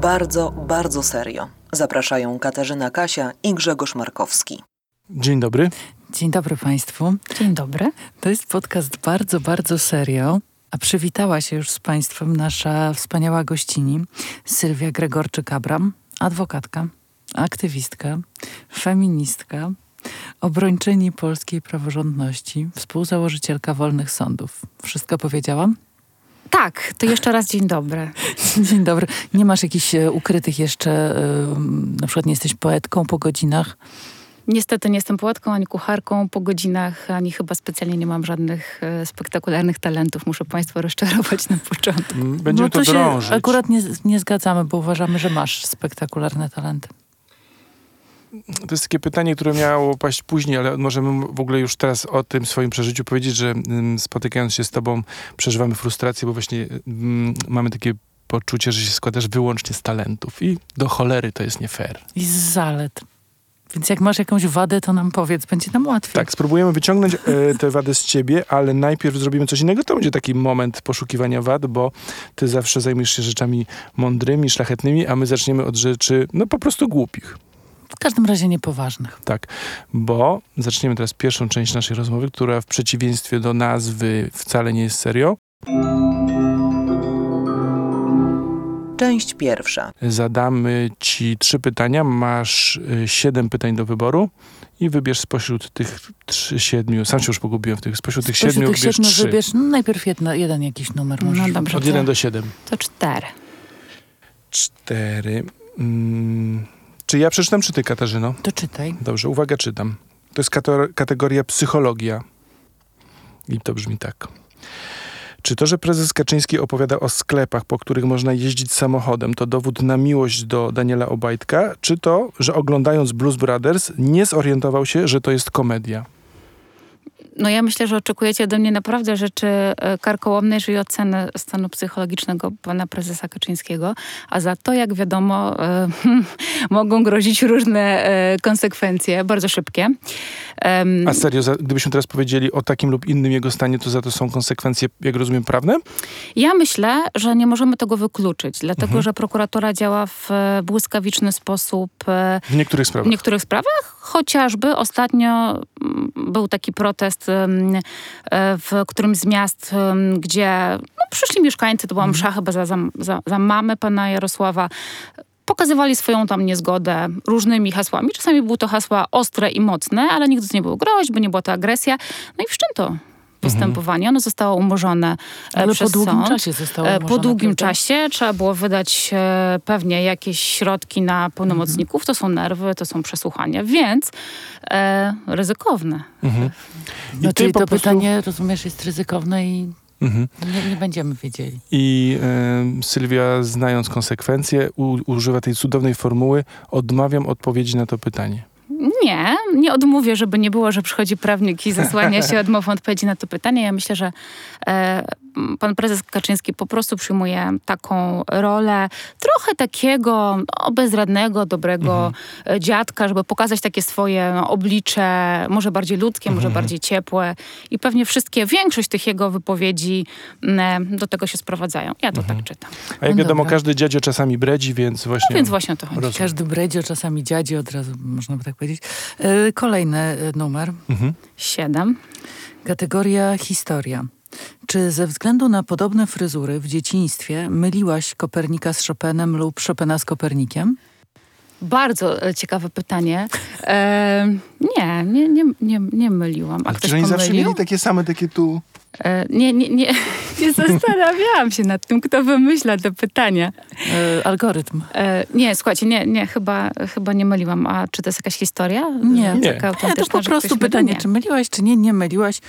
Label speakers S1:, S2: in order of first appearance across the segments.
S1: Bardzo, bardzo serio. Zapraszają Katarzyna Kasia i Grzegorz Markowski.
S2: Dzień dobry.
S3: Dzień dobry Państwu.
S4: Dzień dobry.
S3: To jest podcast bardzo, bardzo serio. A przywitała się już z Państwem nasza wspaniała gościni Sylwia Gregorczyk-Abram, adwokatka, aktywistka, feministka, obrończyni polskiej praworządności, współzałożycielka Wolnych Sądów. Wszystko powiedziałam?
S4: Tak, to jeszcze raz dzień dobry.
S3: Dzień dobry. Nie masz jakichś e, ukrytych jeszcze, e, na przykład nie jesteś poetką po godzinach?
S4: Niestety nie jestem poetką, ani kucharką po godzinach, ani chyba specjalnie nie mam żadnych e, spektakularnych talentów. Muszę Państwa rozczarować na początku.
S2: Mm, Będziemy
S3: no to,
S2: to
S3: się
S2: drążyć.
S3: akurat nie, nie zgadzamy, bo uważamy, że masz spektakularne talenty.
S2: To jest takie pytanie, które miało paść później, ale możemy w ogóle już teraz o tym swoim przeżyciu powiedzieć, że mm, spotykając się z tobą przeżywamy frustrację, bo właśnie mm, mamy takie poczucie, że się składasz wyłącznie z talentów i do cholery to jest nie fair.
S3: I z zalet. Więc jak masz jakąś wadę, to nam powiedz, będzie nam łatwiej.
S2: Tak, spróbujemy wyciągnąć e, te wady z ciebie, ale najpierw zrobimy coś innego. To będzie taki moment poszukiwania wad, bo ty zawsze zajmujesz się rzeczami mądrymi, szlachetnymi, a my zaczniemy od rzeczy, no po prostu głupich.
S3: W każdym razie niepoważnych.
S2: Tak, bo zaczniemy teraz pierwszą część naszej rozmowy, która w przeciwieństwie do nazwy wcale nie jest serio.
S1: Część pierwsza.
S2: Zadamy ci trzy pytania, masz y, siedem pytań do wyboru i wybierz spośród tych trzy, siedmiu, sam się już pogubiłem w tych, spośród tych
S3: Spośród
S2: siedmiu
S3: tych
S2: wybierz
S3: siedmiu
S2: trzy.
S3: wybierz no, najpierw jedno, jeden jakiś numer.
S4: No
S3: możesz
S4: dobrze.
S2: Od
S4: to-
S2: jeden do siedem.
S4: To cztery.
S2: Cztery. Mm, czy ja przeczytam, czy ty, Katarzyno?
S3: To czytaj.
S2: Dobrze, uwaga, czytam. To jest kategoria psychologia. I to brzmi tak. Czy to, że prezes Kaczyński opowiada o sklepach, po których można jeździć samochodem, to dowód na miłość do Daniela Obajtka? Czy to, że oglądając Blues Brothers nie zorientował się, że to jest komedia?
S4: No ja myślę, że oczekujecie ode mnie naprawdę rzeczy e, karkołomnej, czyli oceny stanu psychologicznego pana prezesa Kaczyńskiego, a za to, jak wiadomo, e, mogą grozić różne e, konsekwencje, bardzo szybkie.
S2: A serio, gdybyśmy teraz powiedzieli o takim lub innym jego stanie, to za to są konsekwencje, jak rozumiem, prawne?
S4: Ja myślę, że nie możemy tego wykluczyć, dlatego
S2: Mhm.
S4: że prokuratura działa w błyskawiczny sposób
S2: W niektórych
S4: w
S2: sprawach.
S4: niektórych sprawach. Chociażby ostatnio mm, był taki protest em, e, w którymś z miast, gdzie no, przyszli mieszkańcy, to była msza chyba za, za, za, za mamę pana Jarosława. Pokazywali swoją tam niezgodę różnymi hasłami. Czasami były to hasła ostre i mocne, ale nigdy to nie było groźby, nie była to agresja. No i wszczęto postępowanie. Ono zostało umorzone e,
S3: Ale
S4: przez
S3: po długim
S4: sąd.
S3: czasie zostało
S4: E,
S3: umorzone,
S4: Po długim
S3: prawda?
S4: czasie trzeba było wydać e, pewnie jakieś środki na pełnomocników. To są nerwy, to są przesłuchania, więc e, ryzykowne.
S2: Mhm. I
S3: No, czyli to
S2: prostu-
S3: pytanie, rozumiesz, jest ryzykowne i
S2: Mhm.
S3: nie, nie będziemy wiedzieli.
S2: I e, Sylwia, znając konsekwencje, u, używa tej cudownej formuły: odmawiam odpowiedzi na to pytanie.
S4: Nie, nie odmówię, żeby nie było, że przychodzi prawnik i zasłania się odmową odpowiedzi na to pytanie. Ja myślę, że e, pan prezes Kaczyński po prostu przyjmuje taką rolę trochę takiego no, bezradnego, dobrego e, dziadka, żeby pokazać takie swoje no, oblicze, może bardziej ludzkie, może bardziej ciepłe i pewnie wszystkie, większość tych jego wypowiedzi m, do tego się sprowadzają. Ja to tak czytam.
S2: A jak
S3: No
S2: wiadomo,
S3: dobra.
S2: każdy dziadzio czasami bredzi, więc właśnie.
S4: No więc właśnie o to chodzi.
S2: Rozumiem.
S3: Każdy bredzio, czasami dziadzi, od razu można by tak powiedzieć. E, Kolejny e, numer.
S2: Mhm.
S4: Siedem.
S3: Kategoria historia. Czy ze względu na podobne fryzury w dzieciństwie myliłaś Kopernika z Chopinem lub Chopina z Kopernikiem?
S4: Bardzo e, ciekawe pytanie. E, nie, nie, nie, nie, nie myliłam. A
S2: Ale
S4: ktoś
S2: czy oni zawsze mieli takie same, takie tu.
S4: E, nie, nie, nie, nie zastanawiałam się nad tym, kto wymyśla te pytania.
S3: E, algorytm.
S4: E, nie, słuchajcie, nie, nie chyba, chyba nie myliłam. A czy to jest jakaś historia?
S3: Nie.
S2: Nie.
S4: Taka
S3: Nie, to po prostu
S4: mylił?
S3: pytanie,
S4: Nie.
S3: czy myliłaś, czy nie, nie myliłaś.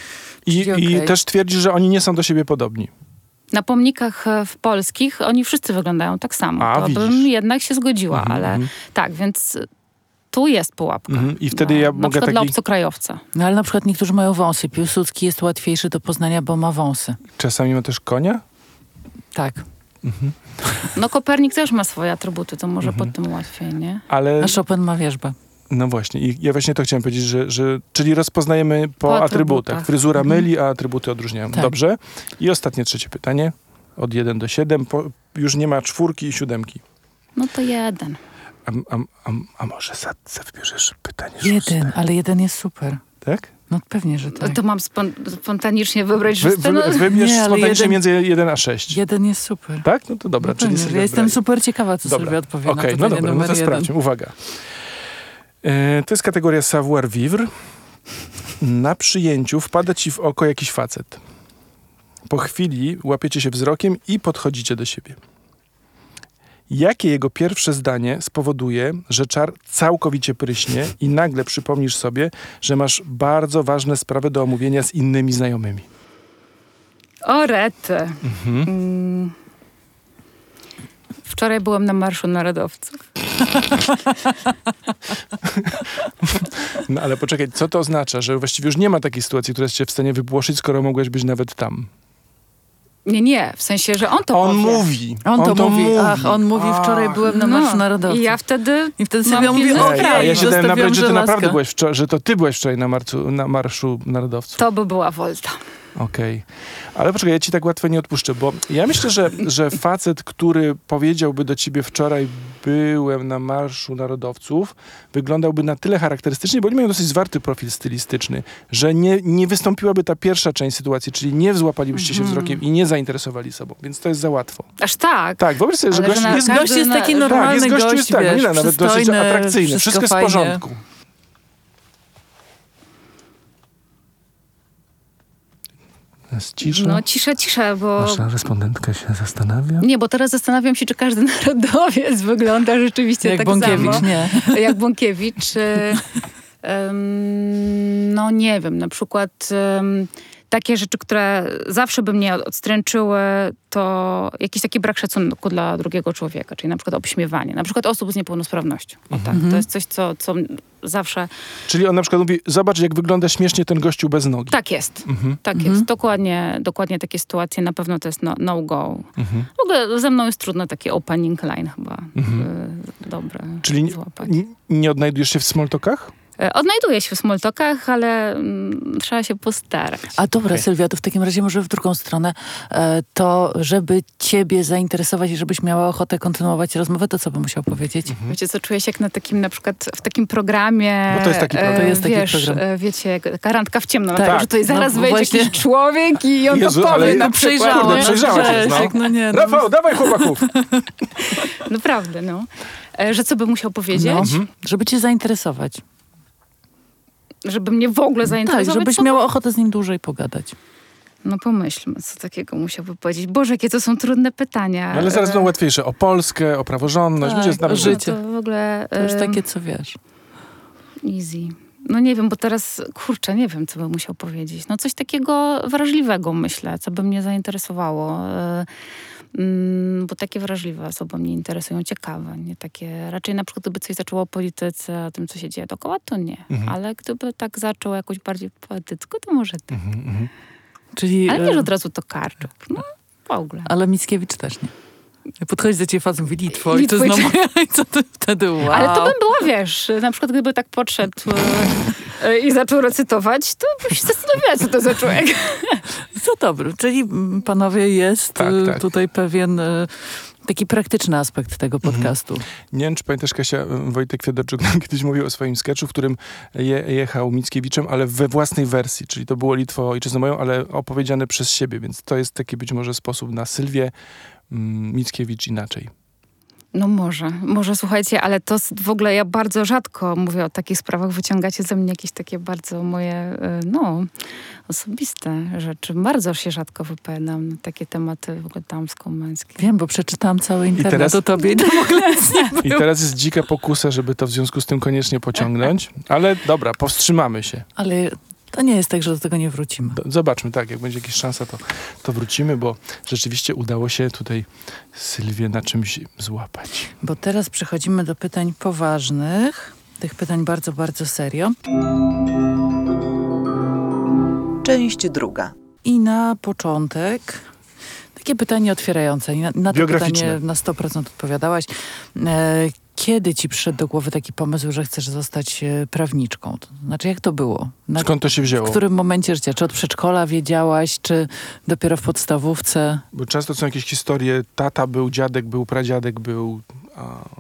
S2: I,
S3: Czyli
S2: I też twierdzi, że oni nie są do siebie podobni.
S4: Na pomnikach w polskich oni wszyscy wyglądają tak samo.
S2: A,
S4: to
S2: widzisz.
S4: bym jednak się zgodziła,
S2: Mhm,
S4: ale
S2: mhm.
S4: tak, więc tu jest pułapka.
S2: Mhm. I wtedy
S4: na,
S2: ja
S4: na
S2: mogę
S4: przykład dla
S2: taki-
S4: obcokrajowca.
S3: No ale na przykład niektórzy mają wąsy. Piłsudski jest łatwiejszy do poznania, bo ma wąsy.
S2: Czasami ma też konia.
S3: Tak.
S4: No Kopernik też ma swoje atrybuty, to może
S2: Mhm.
S4: pod tym łatwiej, nie?
S2: Ale
S3: A Chopin ma wierzbę.
S2: No właśnie, i ja właśnie to chciałem powiedzieć, że, że czyli rozpoznajemy po,
S4: Po
S2: atrybutach.
S4: atrybutach.
S2: Fryzura
S3: Mhm.
S2: myli, a atrybuty odróżniają.
S3: Tak.
S2: Dobrze. I ostatnie trzecie pytanie. Od 1 do 7. Po, już nie ma czwórki i siódemki.
S4: No to jeden.
S2: A, a, a, a może za, za wybierzesz pytanie szóste?
S3: Jeden, ale jeden jest super.
S2: Tak?
S3: No pewnie, że tak.
S4: To mam spon spontanicznie wybrać
S2: Wy,
S4: szóste. No,
S2: wy, wybierz
S3: Nie, ale
S2: spontanicznie
S3: jeden-
S2: między 1 a 6.
S3: Jeden jest super.
S2: Tak? No to dobra,
S3: no
S2: czyli
S3: pewnie, ja jestem super ciekawa, co
S2: Dobra.
S3: Sylwia odpowie
S2: Okej,
S3: na
S2: no dobra, no to
S3: jeden.
S2: sprawdźmy. Uwaga. E, to jest kategoria savoir vivre. Na przyjęciu wpada ci w oko jakiś facet. Po chwili łapiecie się wzrokiem i podchodzicie do siebie. Jakie jego pierwsze zdanie spowoduje, że czar całkowicie pryśnie i nagle przypomnisz sobie, że masz bardzo ważne sprawy do omówienia z innymi znajomymi?
S4: O rety.
S2: Mhm.
S4: Mm. Wczoraj byłem na Marszu Narodowców.
S2: No ale poczekaj, co to oznacza? Że właściwie już nie ma takiej sytuacji, która jest cię w stanie wypłoszyć, skoro mogłeś być nawet tam.
S4: Nie, nie, w sensie, że on to
S2: On
S4: powie.
S2: mówi.
S3: On, to, mówi. Ach, on mówi,
S2: Ach.
S3: wczoraj byłem na Marszu Narodowców.
S4: I ja wtedy
S3: I wtedy
S4: mam
S3: Sylwia mówi, o,
S2: Ej,
S4: sprawy.
S2: a ja się dałem nabrać, że ty naprawdę byłeś wczoraj, że to ty byłeś wczoraj na, marcu, na Marszu Narodowców.
S4: to by była Volta.
S2: Okej. Ale poczekaj, ja ci tak łatwo nie odpuszczę, bo ja myślę, że, że facet, który powiedziałby do ciebie wczoraj byłem na Marszu Narodowców, wyglądałby na tyle charakterystycznie, bo oni mają dosyć zwarty profil stylistyczny, że nie, nie wystąpiłaby ta pierwsza część sytuacji, czyli nie złapalibyście się
S4: Mhm.
S2: wzrokiem i nie zainteresowali sobą, więc to jest za łatwo.
S4: Aż tak.
S2: Tak, wyobraź sobie, że gość
S4: że na
S2: jest...
S3: Gość jest taki normalny
S2: tak, jest gościu,
S3: gość,
S2: jest tak,
S3: wiesz,
S2: nie, nawet dosyć atrakcyjny, wszystko, jest w
S3: fajnie.
S2: porządku. Jest cisza.
S4: No cisza, cisza, bo...
S2: Nasza respondentka się zastanawia.
S4: Nie, bo teraz zastanawiam się, czy każdy narodowiec wygląda rzeczywiście
S3: Jak
S4: tak
S3: Bąkiewicz,
S4: samo.
S3: nie.
S4: Jak Bąkiewicz. e, em, no nie wiem, na przykład em, takie rzeczy, które zawsze by mnie odstręczyły, to jakiś taki brak szacunku dla drugiego człowieka, czyli na przykład obśmiewanie, na przykład osób z niepełnosprawnością. O tak,
S3: Mhm.
S4: to jest coś, co, co zawsze...
S2: Czyli on na przykład mówi, zobacz jak wygląda śmiesznie ten gościu bez nogi.
S4: Tak jest.
S2: Mhm,
S4: Tak
S3: Mhm.
S4: jest, dokładnie, dokładnie takie sytuacje, na pewno to jest no, no go.
S2: mhm.
S4: W ogóle ze mną jest trudno taki opening line chyba.
S2: Mhm.
S4: Dobre
S2: Czyli nie,
S4: złapać.
S2: nie, nie odnajdujesz się w smoltokach?
S4: Y, Odnajduję się w smoltokach, ale mm, trzeba się postarać.
S3: A dobra,
S2: Okej.
S3: Sylwia, to w takim razie może w drugą stronę. E, to, żeby ciebie zainteresować i żebyś miała ochotę kontynuować rozmowę, to co by musiał powiedzieć?
S4: Wiecie co, czuję się jak na takim na przykład w takim programie.
S2: Bo to jest taki
S4: e,
S2: program.
S3: To jest taki
S4: wiesz,
S3: program.
S4: e, Wiecie, taka randka w ciemno.
S3: Tak.
S4: Tak. że tutaj zaraz
S3: No,
S4: wejdzie
S3: właśnie.
S4: jakiś człowiek i on
S2: Jezu,
S4: to powie
S2: ale
S4: na
S2: no,
S4: przykład.
S2: Kurde, przejrzałeś no.
S3: No nie. No.
S2: Rafał, dawaj chłopaków!
S4: Naprawdę, no. E, Że co by musiał powiedzieć?
S3: No,
S2: Mhm.
S3: żeby cię zainteresować.
S4: Żeby mnie w ogóle
S3: Tak,
S4: zainteresować?
S3: żebyś
S4: co?
S3: miała ochotę z nim dłużej pogadać.
S4: No pomyślmy, co takiego musiałby powiedzieć. Boże, jakie to są trudne pytania.
S2: Ale zaraz
S4: E,
S2: będą łatwiejsze. O Polskę, o praworządność.
S3: Tak, o
S2: nawet...
S3: życie.
S4: To w ogóle...
S3: To już takie, co wiesz.
S4: Easy. No nie wiem, bo teraz, kurczę, nie wiem, co by musiał powiedzieć. No coś takiego wrażliwego, myślę, co by mnie zainteresowało. E, Bo takie wrażliwe osoby mnie interesują, ciekawe, nie takie... Raczej na przykład, gdyby coś zaczęło o polityce, o tym, co się dzieje dookoła, to nie.
S2: Mhm.
S4: Ale gdyby tak zaczął jakoś bardziej poetycko, to może tak.
S2: Mhm, mhm.
S3: Czyli,
S4: Ale nie, że od razu to Karczuk. No, w ogóle.
S3: ale Mickiewicz też nie. Podchodzi do ciebie Litwo, i to
S4: i
S3: znowu, i co ty wtedy, wow.
S4: Ale to bym była, wiesz, na przykład gdyby tak podszedł e, e, i zaczął recytować, to bym się zastanawiała, co to za człowiek.
S3: Co dobry, czyli panowie jest
S2: Tak,
S3: y,
S2: tak.
S3: tutaj pewien taki praktyczny aspekt tego podcastu.
S2: Nie wiem, czy pamiętasz, Kasia, Wojtek Fiedorczuk nam kiedyś mówił o swoim sketchu, w którym je, jechał Mickiewiczem, ale we własnej wersji, czyli to było Litwo ojczyzną moją, ale opowiedziane przez siebie, więc to jest taki być może sposób na Sylwię Mickiewicz inaczej.
S4: No może, może słuchajcie, ale to w ogóle ja bardzo rzadko mówię o takich sprawach, wyciągacie ze mnie jakieś takie bardzo moje, e, no, osobiste rzeczy. Bardzo się rzadko wypowiadam na takie tematy w ogóle damsko-męskie.
S3: Wiem, bo przeczytałam cały internet
S2: teraz-
S3: o tobie i to w ogóle
S2: I teraz jest dzika pokusa, żeby to w związku z tym koniecznie pociągnąć, ale dobra, powstrzymamy się.
S3: Ale to nie jest tak, że do tego nie wrócimy.
S2: Zobaczmy, tak, jak będzie jakaś szansa, to, to wrócimy, bo rzeczywiście udało się tutaj Sylwię na czymś złapać.
S3: Bo teraz przechodzimy do pytań poważnych. Tych pytań bardzo, bardzo serio.
S1: Część druga.
S3: I na początek takie pytanie otwierające. Na, na to pytanie na 100% odpowiadałaś. E, kiedy ci przyszedł do głowy taki pomysł, że chcesz zostać e, prawniczką? To znaczy, jak to było? Na,
S2: Skąd to się wzięło?
S3: w którym momencie życia? Czy od przedszkola wiedziałaś, czy dopiero w podstawówce?
S2: Bo często są jakieś historie, tata był, dziadek był, pradziadek był.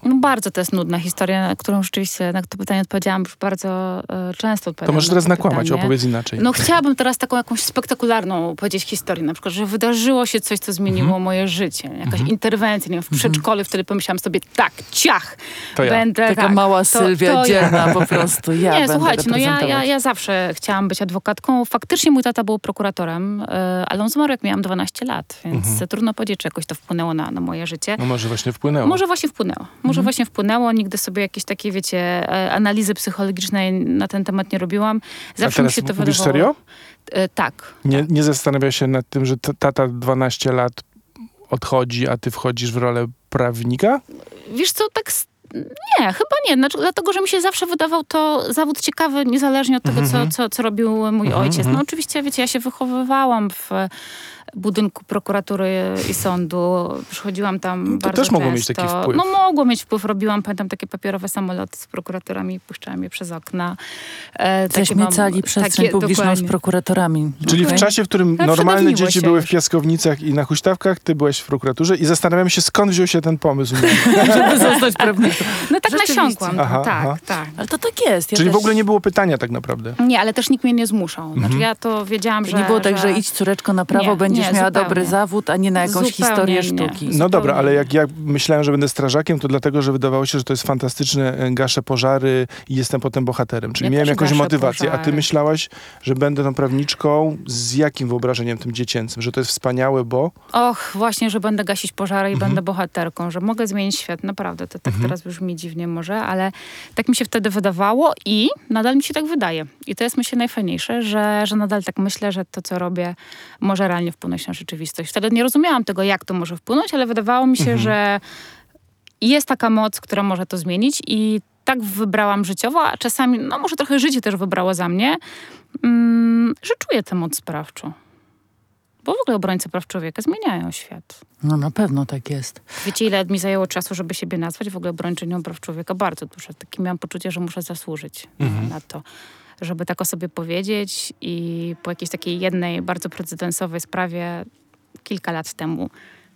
S4: No bardzo to jest nudna historia, na którą rzeczywiście na to pytanie odpowiedziałam już bardzo e, często.
S2: To możesz teraz
S4: to
S2: nakłamać,
S4: pytanie.
S2: opowiedz inaczej.
S4: No chciałabym teraz taką jakąś spektakularną powiedzieć historię, na przykład, że wydarzyło się coś, co zmieniło
S2: Mhm.
S4: moje życie. Jakaś interwencja, nie wiem, w przedszkolu wtedy pomyślałam sobie, tak, ciach,
S2: To ja.
S4: będę
S3: Taka
S4: tak,
S3: mała
S4: to-
S3: Sylwia
S4: to ja.
S3: dzielna po prostu. Ja
S4: nie,
S3: będę
S4: słuchajcie, no ja, ja, ja zawsze chciałam być adwokatką. Faktycznie mój tata był prokuratorem, e, ale on zmarł jak miałam 12 lat, więc
S2: Mhm.
S4: trudno powiedzieć, czy jakoś to wpłynęło na, na moje życie.
S2: No może właśnie wpłynęło.
S4: Może właśnie wpłynęło. Może właśnie wpłynęło. Nigdy sobie jakieś takie, wiecie, e, analizy psychologicznej na ten temat nie robiłam. Zawsze mi się to wydawało...
S2: serio?
S4: E, tak.
S2: Nie, nie zastanawia się nad tym, że tata 12 lat odchodzi, a ty wchodzisz w rolę prawnika?
S4: Wiesz co, tak... Nie, chyba nie. Znaczy, dlatego, że mi się zawsze wydawał to zawód ciekawy, niezależnie od tego, co, co, co robił mój
S2: Mhm,
S4: ojciec.
S2: mhm.
S4: No oczywiście, wiecie, ja się wychowywałam w budynku prokuratury i sądu. Przychodziłam tam
S2: No to
S4: bardzo
S2: też mogło
S4: często.
S2: mieć taki wpływ.
S4: No mogło mieć wpływ. Robiłam, pamiętam, takie papierowe samoloty z prokuratorami i puszczałam je przez okna. E, takie mam-
S3: Zaśmiecali przestrzeń
S4: takie-
S3: publiczną z
S4: dokładnie.
S3: prokuratorami.
S2: Czyli w
S3: Okej.
S2: czasie, w którym
S4: Ale
S2: normalne dzieci
S4: się
S2: były w piaskownicach i na huśtawkach, ty byłeś w prokuraturze i zastanawiam się, skąd wziął się ten pomysł.
S3: Żeby zostać prawniczką.
S4: No tak nasiąkłam.
S2: Aha,
S4: tak,
S2: aha.
S4: tak.
S3: Ale to tak jest. Ja
S2: Czyli w
S3: też-
S2: ogóle nie było pytania tak naprawdę.
S4: Nie, ale też nikt mnie nie zmuszał. Znaczy ja to wiedziałam, że...
S3: Nie było tak, że idź córeczko na prawo,
S4: Nie,
S3: będziesz
S4: nie,
S3: miała
S4: zupełnie.
S3: dobry zawód, a nie na jakąś
S4: Zupełnie
S3: historię
S4: nie.
S3: sztuki.
S2: No
S4: Zupełnie
S2: dobra, ale jak ja myślałem, że będę strażakiem, to dlatego, że wydawało się, że to jest fantastyczne, e, gaszę pożary i jestem potem bohaterem. Czyli
S4: Ja
S2: miałem jakąś motywację. A ty
S4: pożary.
S2: myślałaś, że będę tą prawniczką z jakim wyobrażeniem tym dziecięcym? Że to jest wspaniałe, bo...
S4: Och, właśnie, że będę gasić pożary i
S2: Mhm.
S4: będę bohaterką, że mogę zmienić świat. Naprawdę, to tak teraz brzmi dziwnie może, ale tak mi się wtedy wydawało i nadal mi się tak wydaje. I to jest myślę najfajniejsze, że, że nadal tak myślę, że to, co robię, może realnie wpłynąć na rzeczywistość. Wtedy nie rozumiałam tego, jak to może wpłynąć, ale wydawało mi się, że jest taka moc, która może to zmienić i tak wybrałam życiowo, a czasami, no może trochę życie też wybrało za mnie, mm, że czuję tę moc sprawczą. Bo w ogóle obrońcy praw człowieka zmieniają świat.
S3: No na pewno tak jest.
S4: Wiecie, ile mi zajęło czasu, żeby siebie nazwać w ogóle obrończynią praw człowieka? Bardzo dużo. Takie miałam poczucie, że muszę zasłużyć
S2: Mhm.
S4: na to, żeby tak o sobie powiedzieć i po jakiejś takiej jednej bardzo precedensowej sprawie kilka lat temu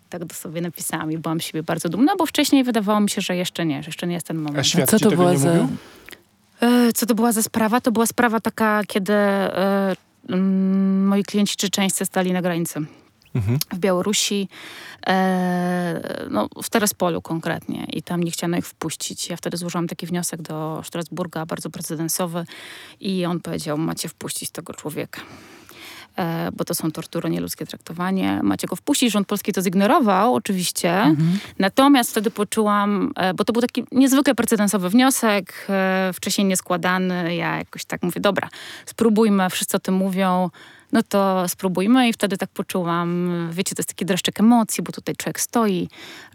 S4: tak do sobie napisałam i byłam z siebie bardzo dumna, bo wcześniej wydawało mi się, że jeszcze nie, że jeszcze nie jest ten moment.
S2: A świat
S3: Co
S2: ci
S3: to
S2: tego
S3: była
S2: nie
S3: za...
S2: mówił?
S4: E, Co to była za sprawa? To była sprawa taka, kiedy e, moi klienci czeczeńscy stali na granicy
S2: Mhm.
S4: w Białorusi, e, no, w Terespolu konkretnie i tam nie chciano ich wpuścić. Ja wtedy złożyłam taki wniosek do Strasburga, bardzo precedensowy i on powiedział, macie wpuścić tego człowieka. E, bo to są tortury, nieludzkie traktowanie. Macie go wpuścić. Rząd polski to zignorował oczywiście. Natomiast wtedy poczułam, e, bo to był taki niezwykle precedensowy wniosek, e, wcześniej nieskładany. Ja jakoś tak mówię, dobra, spróbujmy, wszyscy o tym mówią, no to spróbujmy i wtedy tak poczułam, wiecie, to jest taki dreszczyk emocji, bo tutaj człowiek stoi,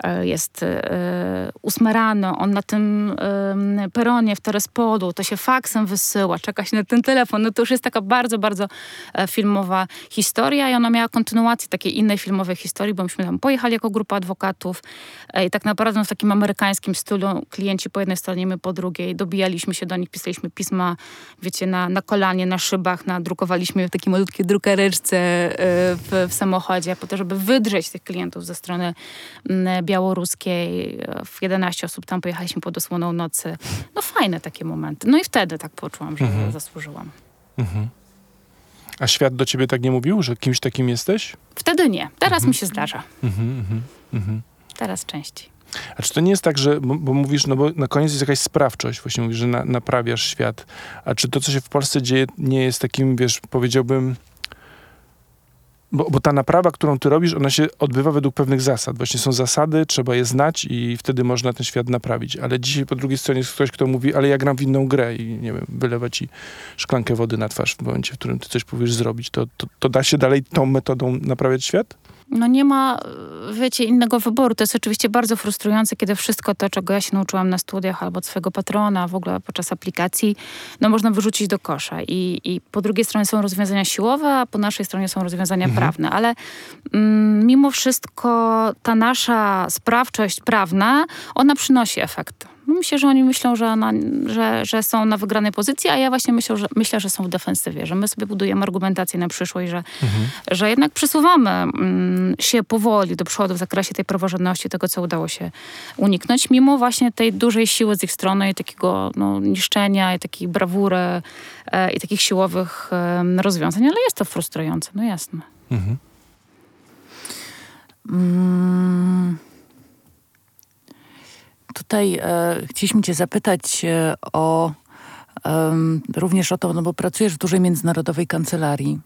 S4: e, jest e, ósma rano, on na tym peronie w Terespolu, to się faksem wysyła, czeka się na ten telefon, no to już jest taka bardzo, bardzo e, filmowa historia i ona miała kontynuację takiej innej filmowej historii, bo myśmy tam pojechali jako grupa adwokatów i tak naprawdę w takim amerykańskim stylu klienci po jednej stronie, my po drugiej, dobijaliśmy się do nich, pisaliśmy pisma, wiecie, na, na kolanie, na szybach, nadrukowaliśmy takiej malutkiej drukareczce e, w, w samochodzie, po to, żeby wydrzeć tych klientów ze strony mm, białoruskiej. W 11 osób tam pojechaliśmy pod osłoną nocy. No fajne takie momenty. No i wtedy tak poczułam, że zasłużyłam.
S2: A świat do ciebie tak nie mówił, że kimś takim jesteś?
S4: Wtedy nie. Teraz mi się zdarza.
S2: Mhm, mhm, mhm.
S4: Teraz częściej.
S2: A czy to nie jest tak, że, bo, bo mówisz, no bo na koniec jest jakaś sprawczość, właśnie mówisz, że na, naprawiasz świat. A czy to, co się w Polsce dzieje, nie jest takim, wiesz, powiedziałbym, bo, bo ta naprawa, którą ty robisz, ona się odbywa według pewnych zasad. Właśnie są zasady, trzeba je znać i wtedy można ten świat naprawić. Ale dzisiaj po drugiej stronie jest ktoś, kto mówi, ale ja gram w inną grę i nie wiem, wylewa ci szklankę wody na twarz w momencie, w którym ty coś powiesz zrobić. To, to, to da się dalej tą metodą naprawiać świat?
S4: No nie ma, wiecie, innego wyboru. To jest oczywiście bardzo frustrujące, kiedy wszystko to, czego ja się nauczyłam na studiach albo od swojego patrona, w ogóle podczas aplikacji, no można wyrzucić do kosza. I, i po drugiej stronie są rozwiązania siłowe, a po naszej stronie są rozwiązania prawne. Ale mm, mimo wszystko ta nasza sprawczość prawna, ona przynosi efekt. Myślę, że oni myślą, że, ona, że, że są na wygranej pozycji, a ja właśnie myślę, że, myślę, że są w defensywie, że my sobie budujemy argumentację na przyszłość, że, że jednak przesuwamy mm, się powoli do przodu w zakresie tej praworządności, tego, co udało się uniknąć, mimo właśnie tej dużej siły z ich strony i takiego no, niszczenia, i takiej brawury, e, i takich siłowych e, rozwiązań, ale jest to frustrujące, no jasne.
S2: Mhm.
S3: Mm. Tutaj e, chcieliśmy cię zapytać e, o również o to, no bo pracujesz w dużej międzynarodowej kancelarii.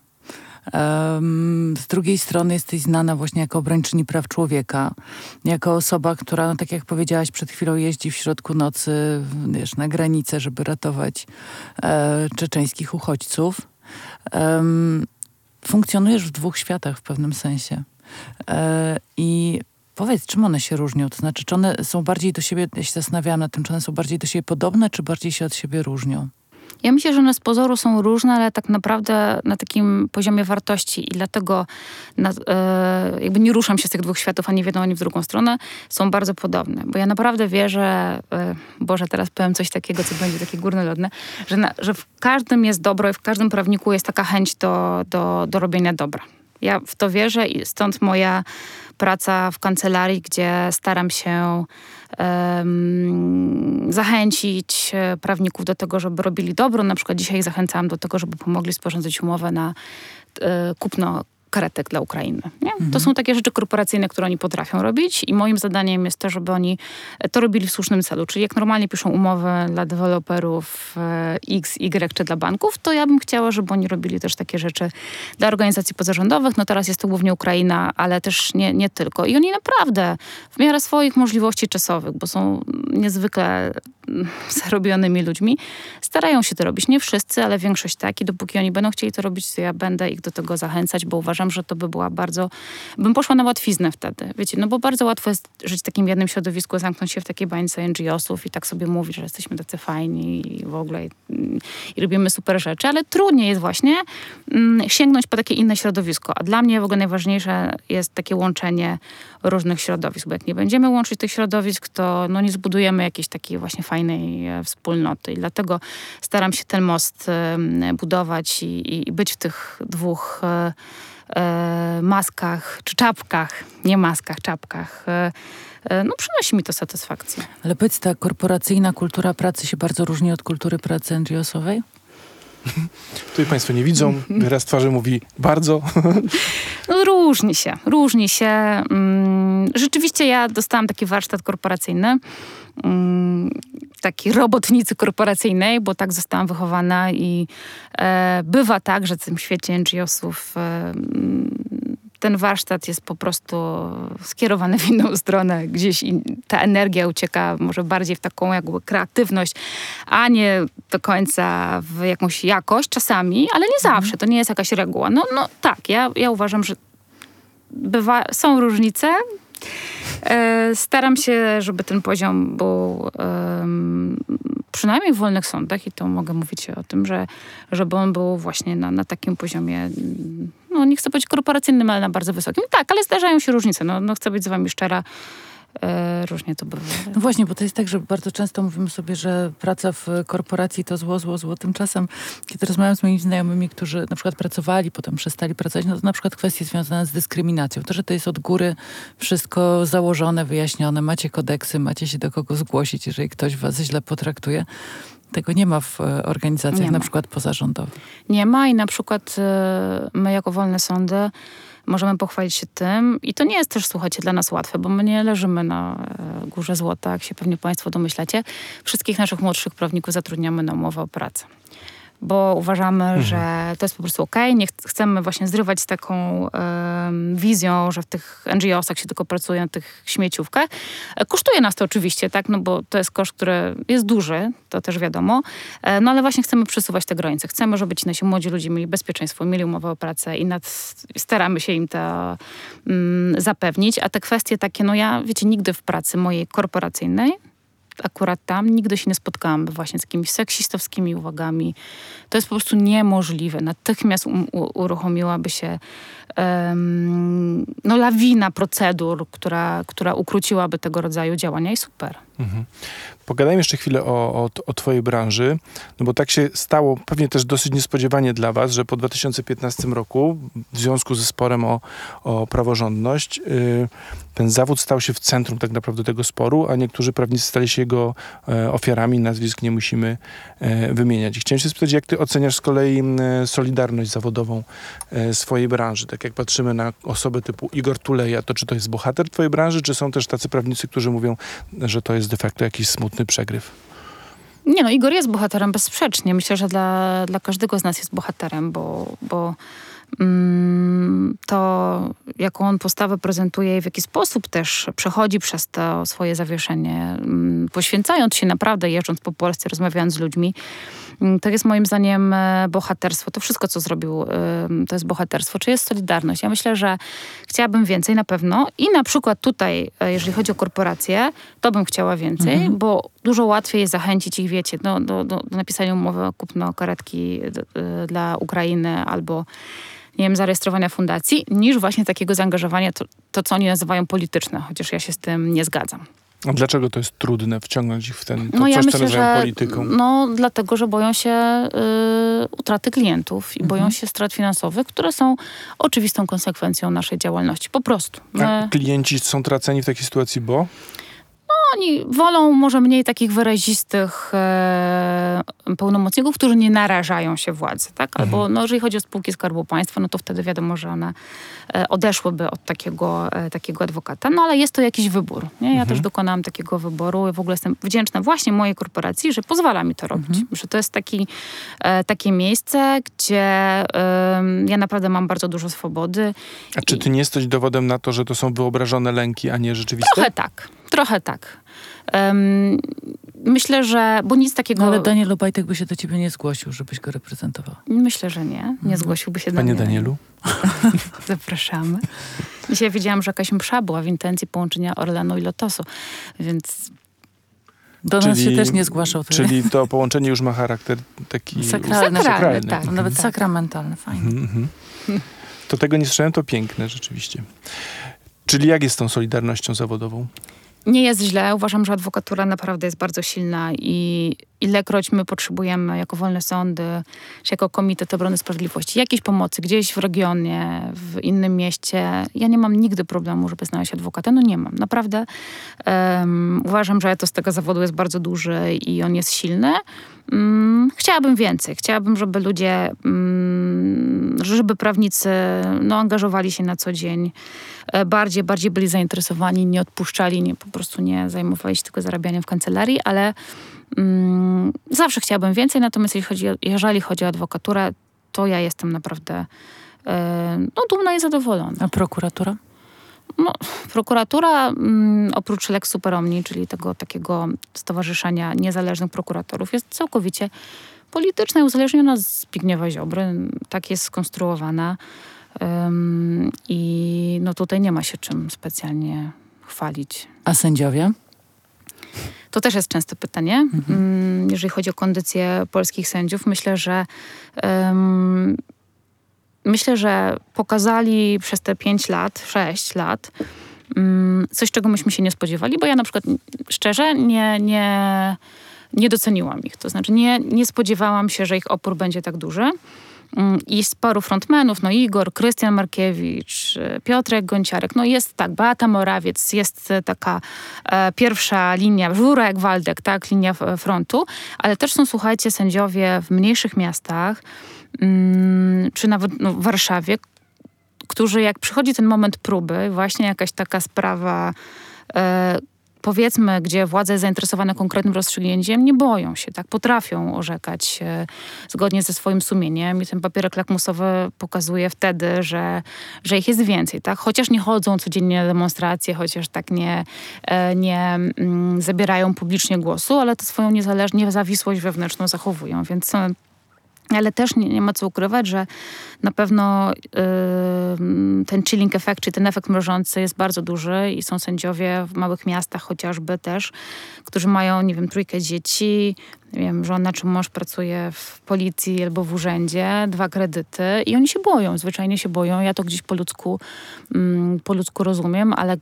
S3: Z drugiej strony jesteś znana właśnie jako obrończyni praw człowieka, jako osoba, która, no, tak jak powiedziałaś przed chwilą, jeździ w środku nocy wiesz, na granicę, żeby ratować e, czeczeńskich uchodźców. Em, funkcjonujesz w dwóch światach w pewnym sensie. E, I powiedz, czym one się różnią? To znaczy, czy one są bardziej do siebie, ja się zastanawiałam nad tym, czy one są bardziej do siebie podobne, czy bardziej się od siebie różnią?
S4: Ja myślę, że one z pozoru są różne, ale tak naprawdę na takim poziomie wartości i dlatego na, e, jakby nie ruszam się z tych dwóch światów ani w jedną, ani w drugą stronę, są bardzo podobne. Bo ja naprawdę wierzę, e, Boże, teraz powiem coś takiego, co będzie takie górnolodne, że, na, że w każdym jest dobro i w każdym prawniku jest taka chęć do, do, do robienia dobra. Ja w to wierzę i stąd moja praca w kancelarii, gdzie staram się em, zachęcić e, prawników do tego, żeby robili dobro. Na przykład dzisiaj zachęcałam do tego, żeby pomogli sporządzić umowę na e, kupno karetek dla Ukrainy. Nie? To są takie rzeczy korporacyjne, które oni potrafią robić i moim zadaniem jest to, żeby oni to robili w słusznym celu. Czyli jak normalnie piszą umowy dla deweloperów e, X, Y czy dla banków, to ja bym chciała, żeby oni robili też takie rzeczy dla organizacji pozarządowych. No teraz jest to głównie Ukraina, ale też nie, nie tylko. I oni naprawdę w miarę swoich możliwości czasowych, bo są niezwykle zarobionymi ludźmi, starają się to robić. Nie wszyscy, ale większość tak. I dopóki oni będą chcieli to robić, to ja będę ich do tego zachęcać, bo uważam, że to by była bardzo... Bym poszła na łatwiznę wtedy. Wiecie, no bo bardzo łatwo jest żyć w takim jednym środowisku, zamknąć się w takiej bańce NGO-sów i tak sobie mówić, że jesteśmy tacy fajni i w ogóle i, i robimy super rzeczy, ale trudniej jest właśnie mm, sięgnąć po takie inne środowisko. A dla mnie w ogóle najważniejsze jest takie łączenie różnych środowisk, bo jak nie będziemy łączyć tych środowisk, to no, nie zbudujemy jakiejś takiej właśnie fajnej e, wspólnoty. I dlatego staram się ten most e, budować i, i być w tych dwóch e, maskach czy czapkach, nie maskach, czapkach. No przynosi mi to satysfakcję.
S3: Ale powiedz, ta korporacyjna kultura pracy się bardzo różni od kultury pracy NGO-sowej?
S2: Tutaj Państwo nie widzą, wyraz twarzy mówi bardzo.
S4: No, różni się, różni się. Mm, Rzeczywiście ja dostałam taki warsztat korporacyjny, mm, taki robotnicy korporacyjnej, bo tak zostałam wychowana i e, bywa tak, że w tym świecie NGO-sów e, ten warsztat jest po prostu skierowany w inną stronę. Gdzieś in, ta energia ucieka może bardziej w taką jakby kreatywność, a nie do końca w jakąś jakość czasami, ale nie zawsze. To nie jest jakaś reguła. No, no tak, ja, ja uważam, że bywa, są różnice. E, staram się, żeby ten poziom był przynajmniej w wolnych sądach i to mogę mówić o tym, że żeby on był właśnie na, na takim poziomie, no nie chcę powiedzieć korporacyjnym, ale na bardzo wysokim. Tak, ale zdarzają się różnice. No, no chcę być z wami szczera. E, różnie to bywa.
S3: No właśnie, bo to jest tak, że bardzo często mówimy sobie, że praca w korporacji to zło, zło, zło. Tymczasem, kiedy rozmawiam z moimi znajomymi, którzy na przykład pracowali, potem przestali pracować, no to na przykład kwestie związane z dyskryminacją. To, że to jest od góry wszystko założone, wyjaśnione, macie kodeksy, macie się do kogo zgłosić, jeżeli ktoś was źle potraktuje. Tego nie ma w e, organizacjach
S4: Nie
S3: na
S4: ma.
S3: przykład pozarządowych.
S4: Nie ma i na przykład e, my jako wolne sądy możemy pochwalić się tym i to nie jest też, słuchajcie, dla nas łatwe, bo my nie leżymy na e, górze złota, jak się pewnie państwo domyślacie. Wszystkich naszych młodszych prawników zatrudniamy na umowę o pracę. Bo uważamy, że to jest po prostu okej. Nie ch- chcemy właśnie zrywać z taką wizją, że w tych NGO-sach się tylko pracuje na tych śmieciówkach. E, Kosztuje nas to oczywiście, tak, no bo to jest koszt, który jest duży, to też wiadomo. E, No ale właśnie chcemy przesuwać te granice. Chcemy, żeby ci nasi młodzi ludzie mieli bezpieczeństwo, mieli umowę o pracę i nad, staramy się im to mm, zapewnić. A te kwestie takie, no ja, wiecie, nigdy w pracy mojej korporacyjnej akurat tam nigdy się nie spotkałam właśnie z jakimiś seksistowskimi uwagami. To jest po prostu niemożliwe. Natychmiast um, u, uruchomiłaby się em, no, lawina procedur, która, która ukróciłaby tego rodzaju działania i super.
S2: Mhm. Pogadajmy jeszcze chwilę o, o, o Twojej branży, no bo tak się stało, pewnie też dosyć niespodziewanie dla Was, że po 2015 roku, w związku ze sporem o, o praworządność, yy, ten zawód stał się w centrum tak naprawdę tego sporu, a niektórzy prawnicy stali się jego e, ofiarami, nazwisk nie musimy e, wymieniać. Chciałem się spytać, jak Ty oceniasz z kolei solidarność zawodową e, swojej branży? Tak jak patrzymy na osoby typu Igor Tuleja, to czy to jest bohater Twojej branży, czy są też tacy prawnicy, którzy mówią, że to jest de facto jakiś smutny przegryw?
S4: Nie no, Igor jest bohaterem bezsprzecznie. Myślę, że dla, dla każdego z nas jest bohaterem, bo, bo to, jaką on postawę prezentuje i w jaki sposób też przechodzi przez to swoje zawieszenie, mm, poświęcając się naprawdę, jeżdżąc po Polsce, rozmawiając z ludźmi, mm, to jest moim zdaniem e, bohaterstwo. To wszystko, co zrobił, to jest bohaterstwo. Czy jest solidarność? Ja myślę, że chciałabym więcej na pewno i na przykład tutaj, e, jeżeli chodzi o korporacje, to bym chciała więcej,
S3: Mhm.
S4: bo dużo łatwiej jest zachęcić ich, wiecie, do, do, do, napisania umowy o kupno karetki dla Ukrainy albo nie wiem, zarejestrowania fundacji, niż właśnie takiego zaangażowania, to, to co oni nazywają polityczne, chociaż ja się z tym nie zgadzam.
S2: A dlaczego to jest trudne wciągnąć ich w ten, to
S4: No ja
S2: coś,
S4: myślę,
S2: co nazywają polityką?
S4: no dlatego, że boją się y, utraty klientów i boją się strat finansowych, które są oczywistą konsekwencją naszej działalności. Po prostu.
S2: A
S4: My,
S2: klienci są traceni w takiej sytuacji, bo?
S4: Oni wolą może mniej takich wyrazistych e, pełnomocników, którzy nie narażają się władzy, tak? Albo no, jeżeli chodzi o spółki Skarbu Państwa, no to wtedy wiadomo, że one e, odeszłyby od takiego, e, takiego adwokata. No ale jest to jakiś wybór. Nie? Ja też dokonałam takiego wyboru i w ogóle jestem wdzięczna właśnie mojej korporacji, że pozwala mi to robić. Że to jest taki, e, takie miejsce, gdzie ja naprawdę mam bardzo dużo swobody.
S2: A czy ty nie jesteś dowodem na to, że to są wyobrażone lęki, a nie rzeczywiste?
S4: Trochę tak, trochę tak. Em, myślę, że, bo nic takiego...
S3: No ale Daniel Obajtek by się do ciebie nie zgłosił, żebyś go reprezentował.
S4: Myślę, że nie. Nie zgłosiłby się do
S2: Panie. Danielu?
S4: Zapraszamy. Dzisiaj wiedziałam, że jakaś msza była w intencji połączenia Orlenu i Lotosu, więc
S3: Do nas się też nie zgłaszał. To
S2: Czyli to połączenie już ma charakter taki...
S3: Sakralny.
S4: Sakralny,
S2: Sakralny.
S4: tak.
S3: To nawet
S4: tak.
S3: sakramentalny, fajnie.
S2: Mhm, mhm. To tego nie słyszałem, to piękne rzeczywiście. Czyli jak jest z tą solidarnością zawodową?
S4: Nie jest źle. Uważam, że adwokatura naprawdę jest bardzo silna i ilekroć my potrzebujemy jako wolne sądy, czy jako Komitet Obrony Sprawiedliwości jakiejś pomocy gdzieś w regionie, w innym mieście, ja nie mam nigdy problemu, żeby znaleźć adwokata. No nie mam. Naprawdę em, uważam, że etos tego zawodu jest bardzo duży i on jest silny. Mm, chciałabym więcej. Chciałabym, żeby ludzie, mm, żeby prawnicy no, angażowali się na co dzień e, bardziej, bardziej byli zainteresowani, nie odpuszczali, nie, po prostu nie zajmowali się tylko zarabianiem w kancelarii, ale zawsze chciałabym więcej, natomiast jeśli chodzi, jeżeli chodzi o adwokaturę, to ja jestem naprawdę e, no, dumna i zadowolona.
S3: A prokuratura?
S4: No, prokuratura mm, oprócz Lex Super Omni, czyli tego takiego stowarzyszenia niezależnych prokuratorów, jest całkowicie polityczna i uzależniona od Zbigniewa Ziobry. Tak jest skonstruowana. Ym, I no tutaj nie ma się czym specjalnie chwalić.
S3: A sędziowie?
S4: To też jest częste pytanie. Mm, Jeżeli chodzi o kondycję polskich sędziów, myślę, że em, myślę, że pokazali przez te 5 lat, 6 lat mm, coś, czego myśmy się nie spodziewali, bo ja na przykład szczerze nie, nie, nie doceniłam ich. To znaczy nie, nie spodziewałam się, że ich opór będzie tak duży. Mm, I z paru frontmenów, no Igor, Krystian Markiewicz, y, Piotrek Gonciarek, no jest tak, Beata Morawiec, jest e, taka e, pierwsza linia, Żurek Waldek, tak, linia frontu, ale też są, słuchajcie, sędziowie w mniejszych miastach, mm, czy nawet no, w Warszawie, którzy jak przychodzi ten moment próby, właśnie jakaś taka sprawa, e, powiedzmy, gdzie władza jest zainteresowana konkretnym rozstrzygnięciem, nie boją się, tak? Potrafią orzekać e, zgodnie ze swoim sumieniem i ten papierek lakmusowy pokazuje wtedy, że, że ich jest więcej, tak? Chociaż nie chodzą codziennie na demonstracje, chociaż tak nie, e, nie mm, zabierają publicznie głosu, ale tę swoją niezależność, niezawisłość wewnętrzną zachowują, więc e, ale też nie, nie ma co ukrywać, że na pewno yy, ten chilling effect, czyli ten efekt mrożący jest bardzo duży i są sędziowie w małych miastach chociażby też, którzy mają, nie wiem, trójkę dzieci, nie wiem, żona czy mąż pracuje w policji albo w urzędzie, dwa kredyty i oni się boją, zwyczajnie się boją. Ja to gdzieś po ludzku, mm, po ludzku rozumiem, ale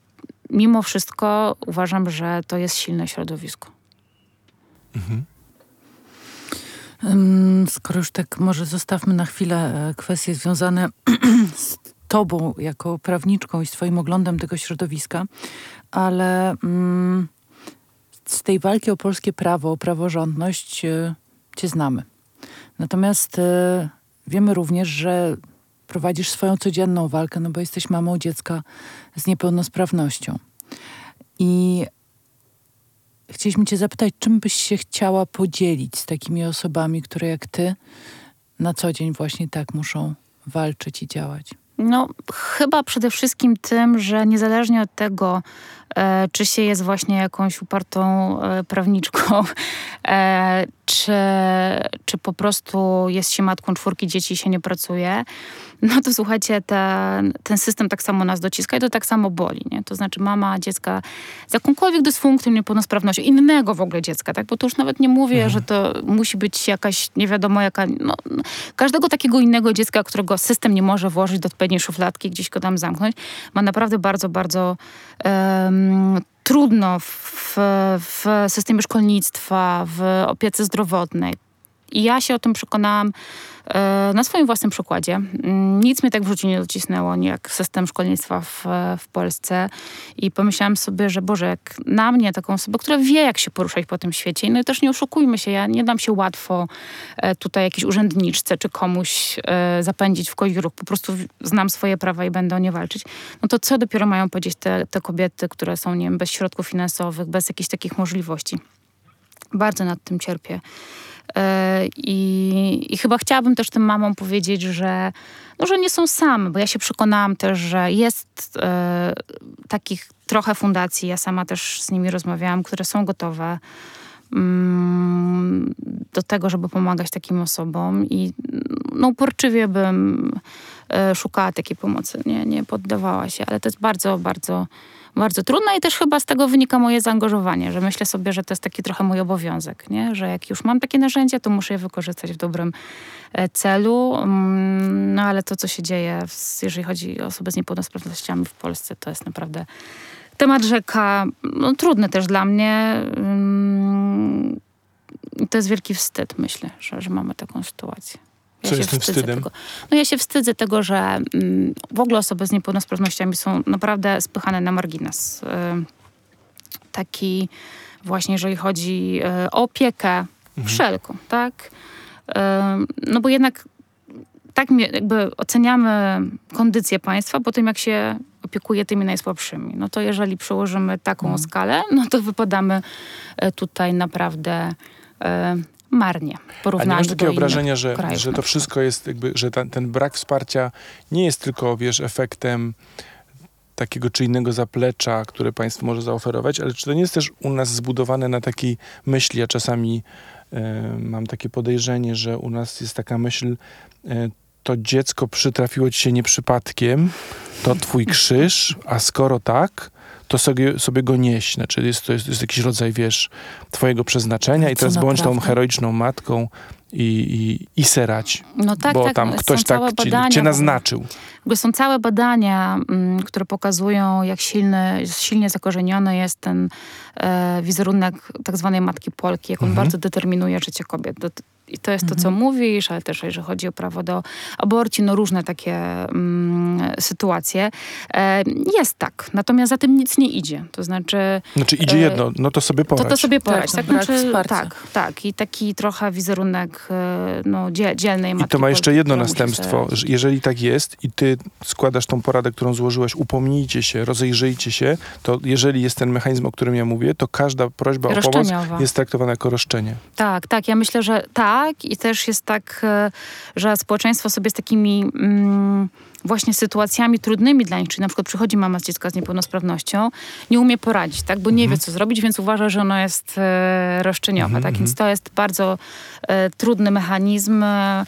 S4: mimo wszystko uważam, że to jest silne środowisko.
S3: Ym, Skoro już tak może zostawmy na chwilę e, kwestie związane z tobą jako prawniczką i z twoim oglądem tego środowiska, ale mm, z tej walki o polskie prawo, o praworządność e, cię znamy. Natomiast e, wiemy również, że prowadzisz swoją codzienną walkę, no bo jesteś mamą dziecka z niepełnosprawnością. I chcieliśmy cię zapytać, czym byś się chciała podzielić z takimi osobami, które jak ty na co dzień właśnie tak muszą walczyć i działać?
S4: No, chyba przede wszystkim tym, że niezależnie od tego, czy się jest właśnie jakąś upartą e, prawniczką, e, czy, czy po prostu jest się matką czwórki dzieci i się nie pracuje, no to słuchajcie, ten, ten system tak samo nas dociska i to tak samo boli, nie? To znaczy mama dziecka z jakąkolwiek dysfunkcją, niepełnosprawnością, innego w ogóle dziecka, tak? Bo to już nawet nie mówię, że to musi być jakaś, nie wiadomo jaka, no, każdego takiego innego dziecka, którego system nie może włożyć do odpowiedniej szufladki, gdzieś go tam zamknąć, ma naprawdę bardzo, bardzo trudno w, w systemie szkolnictwa, w opiece zdrowotnej. I ja się o tym przekonałam e, na swoim własnym przykładzie. Mm, Nic mnie tak w życiu nie docisnęło, nie jak system szkolnictwa w, w Polsce. I pomyślałam sobie, że Boże, jak na mnie, taką osobę, która wie, jak się poruszać po tym świecie. No i też nie oszukujmy się, ja nie dam się łatwo e, tutaj jakiejś urzędniczce czy komuś e, zapędzić w ruch. Po prostu znam swoje prawa i będę o nie walczyć. No to co dopiero mają powiedzieć te, te kobiety, które są, nie wiem, bez środków finansowych, bez jakichś takich możliwości. Bardzo nad tym cierpię. E, I, I chyba chciałabym też tym mamom powiedzieć, że, no, że nie są same, bo ja się przekonałam też, że jest e, takich trochę fundacji, ja sama też z nimi rozmawiałam, które są gotowe mm, do tego, żeby pomagać takim osobom. I no, uporczywie bym e, szukała takiej pomocy, nie, nie poddawała się, ale to jest bardzo, bardzo, bardzo trudne i też chyba z tego wynika moje zaangażowanie, że myślę sobie, że to jest taki trochę mój obowiązek, nie? że jak już mam takie narzędzia, to muszę je wykorzystać w dobrym e, celu, Mm, no ale to, co się dzieje, jeżeli chodzi o osoby z niepełnosprawnościami w Polsce, to jest naprawdę temat rzeka, no, trudny też dla mnie. Mm, To jest wielki wstyd, myślę, że, że mamy taką sytuację.
S2: Co jest tym wstydem?
S4: Tego. No ja się wstydzę tego, że mm, w ogóle osoby z niepełnosprawnościami są naprawdę spychane na margines. Y, taki właśnie, jeżeli chodzi y, o opiekę wszelką, tak? Y, no bo jednak tak jakby oceniamy kondycję państwa po tym, jak się opiekuje tymi najsłabszymi. No to jeżeli przełożymy taką skalę, no to wypadamy e, tutaj naprawdę marnie.
S2: A nie masz takiego
S4: innych
S2: wrażenia, że,
S4: krajów
S2: że to wszystko jest jakby, że ta, ten brak wsparcia nie jest tylko, wiesz, efektem takiego czy innego zaplecza, które państwo może zaoferować, ale czy to nie jest też u nas zbudowane na takiej myśli, ja czasami e, mam takie podejrzenie, że u nas jest taka myśl, e, to dziecko przytrafiło ci się nie przypadkiem, to twój krzyż, a skoro tak, to sobie, sobie go nieś. Znaczy jest, to jest, jest jakiś rodzaj, wiesz, twojego przeznaczenia i teraz bądź tą heroiczną matką i, i, i serać,
S4: No tak,
S2: bo
S4: tak,
S2: tam ktoś tak cię,
S4: badania
S2: cię naznaczył.
S4: W są całe badania, mm, które pokazują, jak silny, silnie zakorzeniony jest ten e, wizerunek tak zwanej matki Polki, jak on
S2: Mhm.
S4: bardzo determinuje życie kobiet. I to jest to, co mówisz, ale też jeżeli chodzi o prawo do aborcji, no różne takie mm, sytuacje. E, jest tak, natomiast za tym nic nie idzie. To znaczy...
S2: Znaczy idzie
S4: E,
S2: jedno, no to sobie poradź.
S4: To to sobie poradź,
S3: no,
S4: tak?
S3: brak
S4: Znaczy, tak, tak. I taki trochę wizerunek e, no, dzie, dzielnej matki
S2: I to ma jeszcze jedno następstwo, że jeżeli tak jest i ty składasz tą poradę, którą złożyłeś, upomnijcie się, rozejrzyjcie się, to jeżeli jest ten mechanizm, o którym ja mówię, to każda prośba o pomoc jest traktowana jako roszczenie.
S4: Tak, tak. Ja myślę, że tak i też jest tak, e, że społeczeństwo sobie z takimi mm, właśnie sytuacjami trudnymi dla nich, czyli na przykład przychodzi mama z dziecka z niepełnosprawnością, nie umie poradzić, tak, bo nie wie, co zrobić, więc uważa, że ono jest e, roszczeniowe, tak, więc to jest bardzo e, trudny mechanizm. E,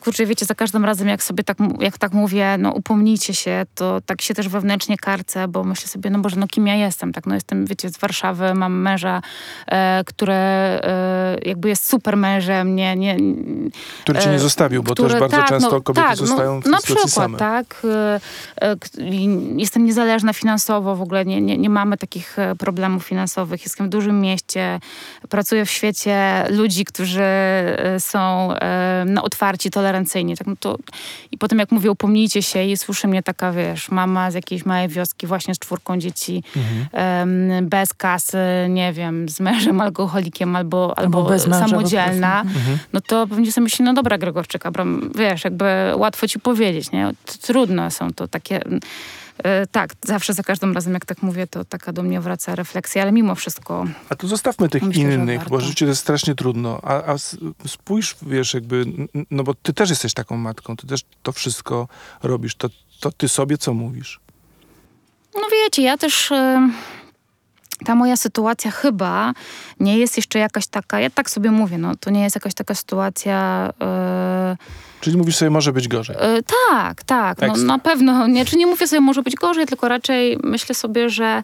S4: kurczę, wiecie, za każdym razem jak sobie tak, jak tak mówię, no upomnijcie się, to tak się też wewnętrznie karcę, bo myślę sobie, no Boże, no kim ja jestem, tak, no jestem, wiecie, z Warszawy, mam męża, e, które e, jakby jest super mężem, nie, nie,
S2: Który cię nie
S4: e,
S2: zostawił, bo
S4: które-
S2: też bardzo
S4: tak,
S2: często
S4: no,
S2: kobiety
S4: tak,
S2: zostają
S4: no,
S2: w
S4: Na przykład,
S2: same.
S4: tak. e, e, Jestem niezależna finansowo, w ogóle nie, nie, nie mamy takich problemów finansowych. Jestem w dużym mieście, pracuję w świecie ludzi, którzy są e, no, otwarci, tolerancyjni. Tak, no to, I potem jak mówię, upomnijcie się i słyszy mnie taka, wiesz, mama z jakiejś małej wioski właśnie z czwórką dzieci,
S2: Mhm.
S4: em, bez kasy, nie wiem, z mężem alkoholikiem albo, albo,
S3: po
S4: samodzielna.
S2: Mhm.
S4: no to pewnie sobie myśli, no dobra Gregorczyk, Abram, wiesz, jakby łatwo ci powiedzieć, nie? Trudno są to takie... e, tak, zawsze za każdym razem, jak tak mówię, to taka do mnie wraca refleksja, ale mimo wszystko
S2: A to zostawmy tych
S4: Myślę,
S2: innych, bo życie to jest strasznie trudno. A, a spójrz, wiesz, jakby, no bo ty też jesteś taką matką, ty też to wszystko robisz. To, to ty sobie co mówisz?
S4: No wiecie, ja też. Ta moja sytuacja chyba nie jest jeszcze jakaś taka, ja tak sobie mówię, no to nie jest jakaś taka sytuacja. e,
S2: Czyli mówisz sobie, może być gorzej.
S4: e, tak, tak, no, na pewno. Nie, czy nie mówię sobie, może być gorzej, tylko raczej myślę sobie, że.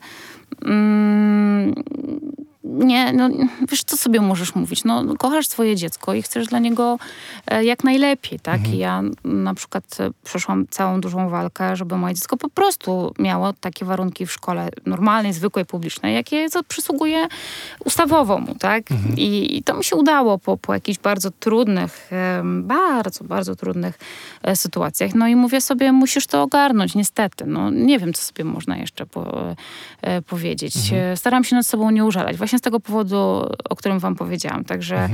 S4: Mm, nie, no wiesz, co sobie możesz mówić? No, kochasz swoje dziecko i chcesz dla niego e, jak najlepiej, tak? I ja na przykład e, przeszłam całą dużą walkę, żeby moje dziecko po prostu miało takie warunki w szkole normalnej, zwykłej, publicznej, jakie przysługuje ustawowo mu, tak? I, I to mi się udało po, po jakichś bardzo trudnych, bardzo, bardzo trudnych e, sytuacjach. No i mówię sobie, musisz to ogarnąć, niestety. No nie wiem, co sobie można jeszcze po, powiedzieć. E, Staram się nad sobą nie użalać. Właśnie z tego powodu, o którym wam powiedziałam. Także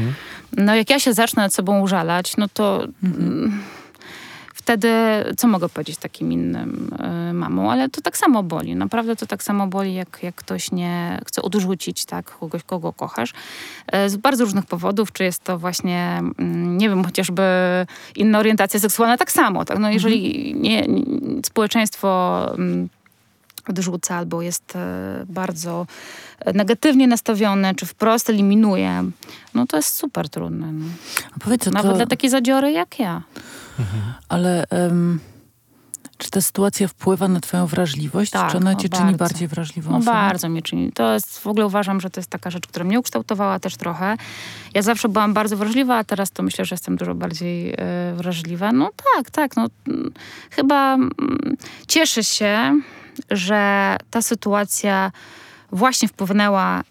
S4: no jak ja się zacznę nad sobą użalać, no to mm, wtedy co mogę powiedzieć takim innym y, mamom? Ale to tak samo boli. Naprawdę to tak samo boli, jak, jak ktoś nie chce odrzucić tak, kogoś, kogo kochasz. Y, z bardzo różnych powodów. Czy jest to właśnie, mm, nie wiem, chociażby inna orientacja seksualna, tak samo. Tak? No, jeżeli nie, nie, społeczeństwo... odrzuca albo jest e, bardzo e, negatywnie nastawione, czy wprost eliminuje, no to jest super trudne. No.
S3: A powiedz,
S4: Nawet
S3: to,
S4: dla takiej zadziory jak ja.
S3: ale em, czy ta sytuacja wpływa na twoją wrażliwość?
S4: Tak,
S3: czy ona cię czyni
S4: bardzo.
S3: bardziej wrażliwą
S4: No bardzo mnie czyni. To jest, w ogóle uważam, że to jest taka rzecz, która mnie ukształtowała też trochę. Ja zawsze byłam bardzo wrażliwa, a teraz to myślę, że jestem dużo bardziej e, wrażliwa. No tak, tak. No, mm, chyba mm, cieszę się, że ta sytuacja właśnie wpłynęła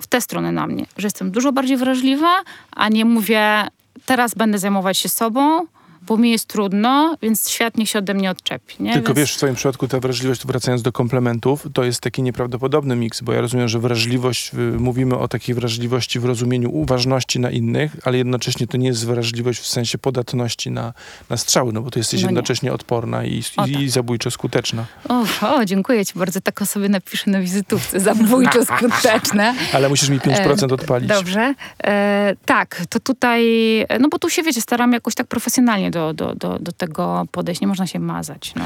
S4: w tę stronę na mnie, że jestem dużo bardziej wrażliwa, a nie mówię, teraz będę zajmować się sobą, bo mi jest trudno, więc świat niech się ode mnie odczepi. Nie?
S2: Tylko
S4: więc...
S2: wiesz, w twoim przypadku ta wrażliwość, wracając do komplementów, to jest taki nieprawdopodobny miks, bo ja rozumiem, że wrażliwość, y, mówimy o takiej wrażliwości w rozumieniu uważności na innych, ale jednocześnie to nie jest wrażliwość w sensie podatności na, na strzały, no bo ty jesteś
S4: No nie.
S2: jednocześnie odporna i,
S4: O
S2: i,
S4: tak.
S2: i zabójczo skuteczna.
S4: O, o, dziękuję ci bardzo. Tak o sobie napiszę na wizytówce. Zabójczo skuteczne.
S2: Ale musisz mi 5% odpalić.
S4: Dobrze. E, tak, to tutaj, no bo tu się, wiecie, staram jakoś tak profesjonalnie do, do, do, do tego podejść. Nie można się mazać, no.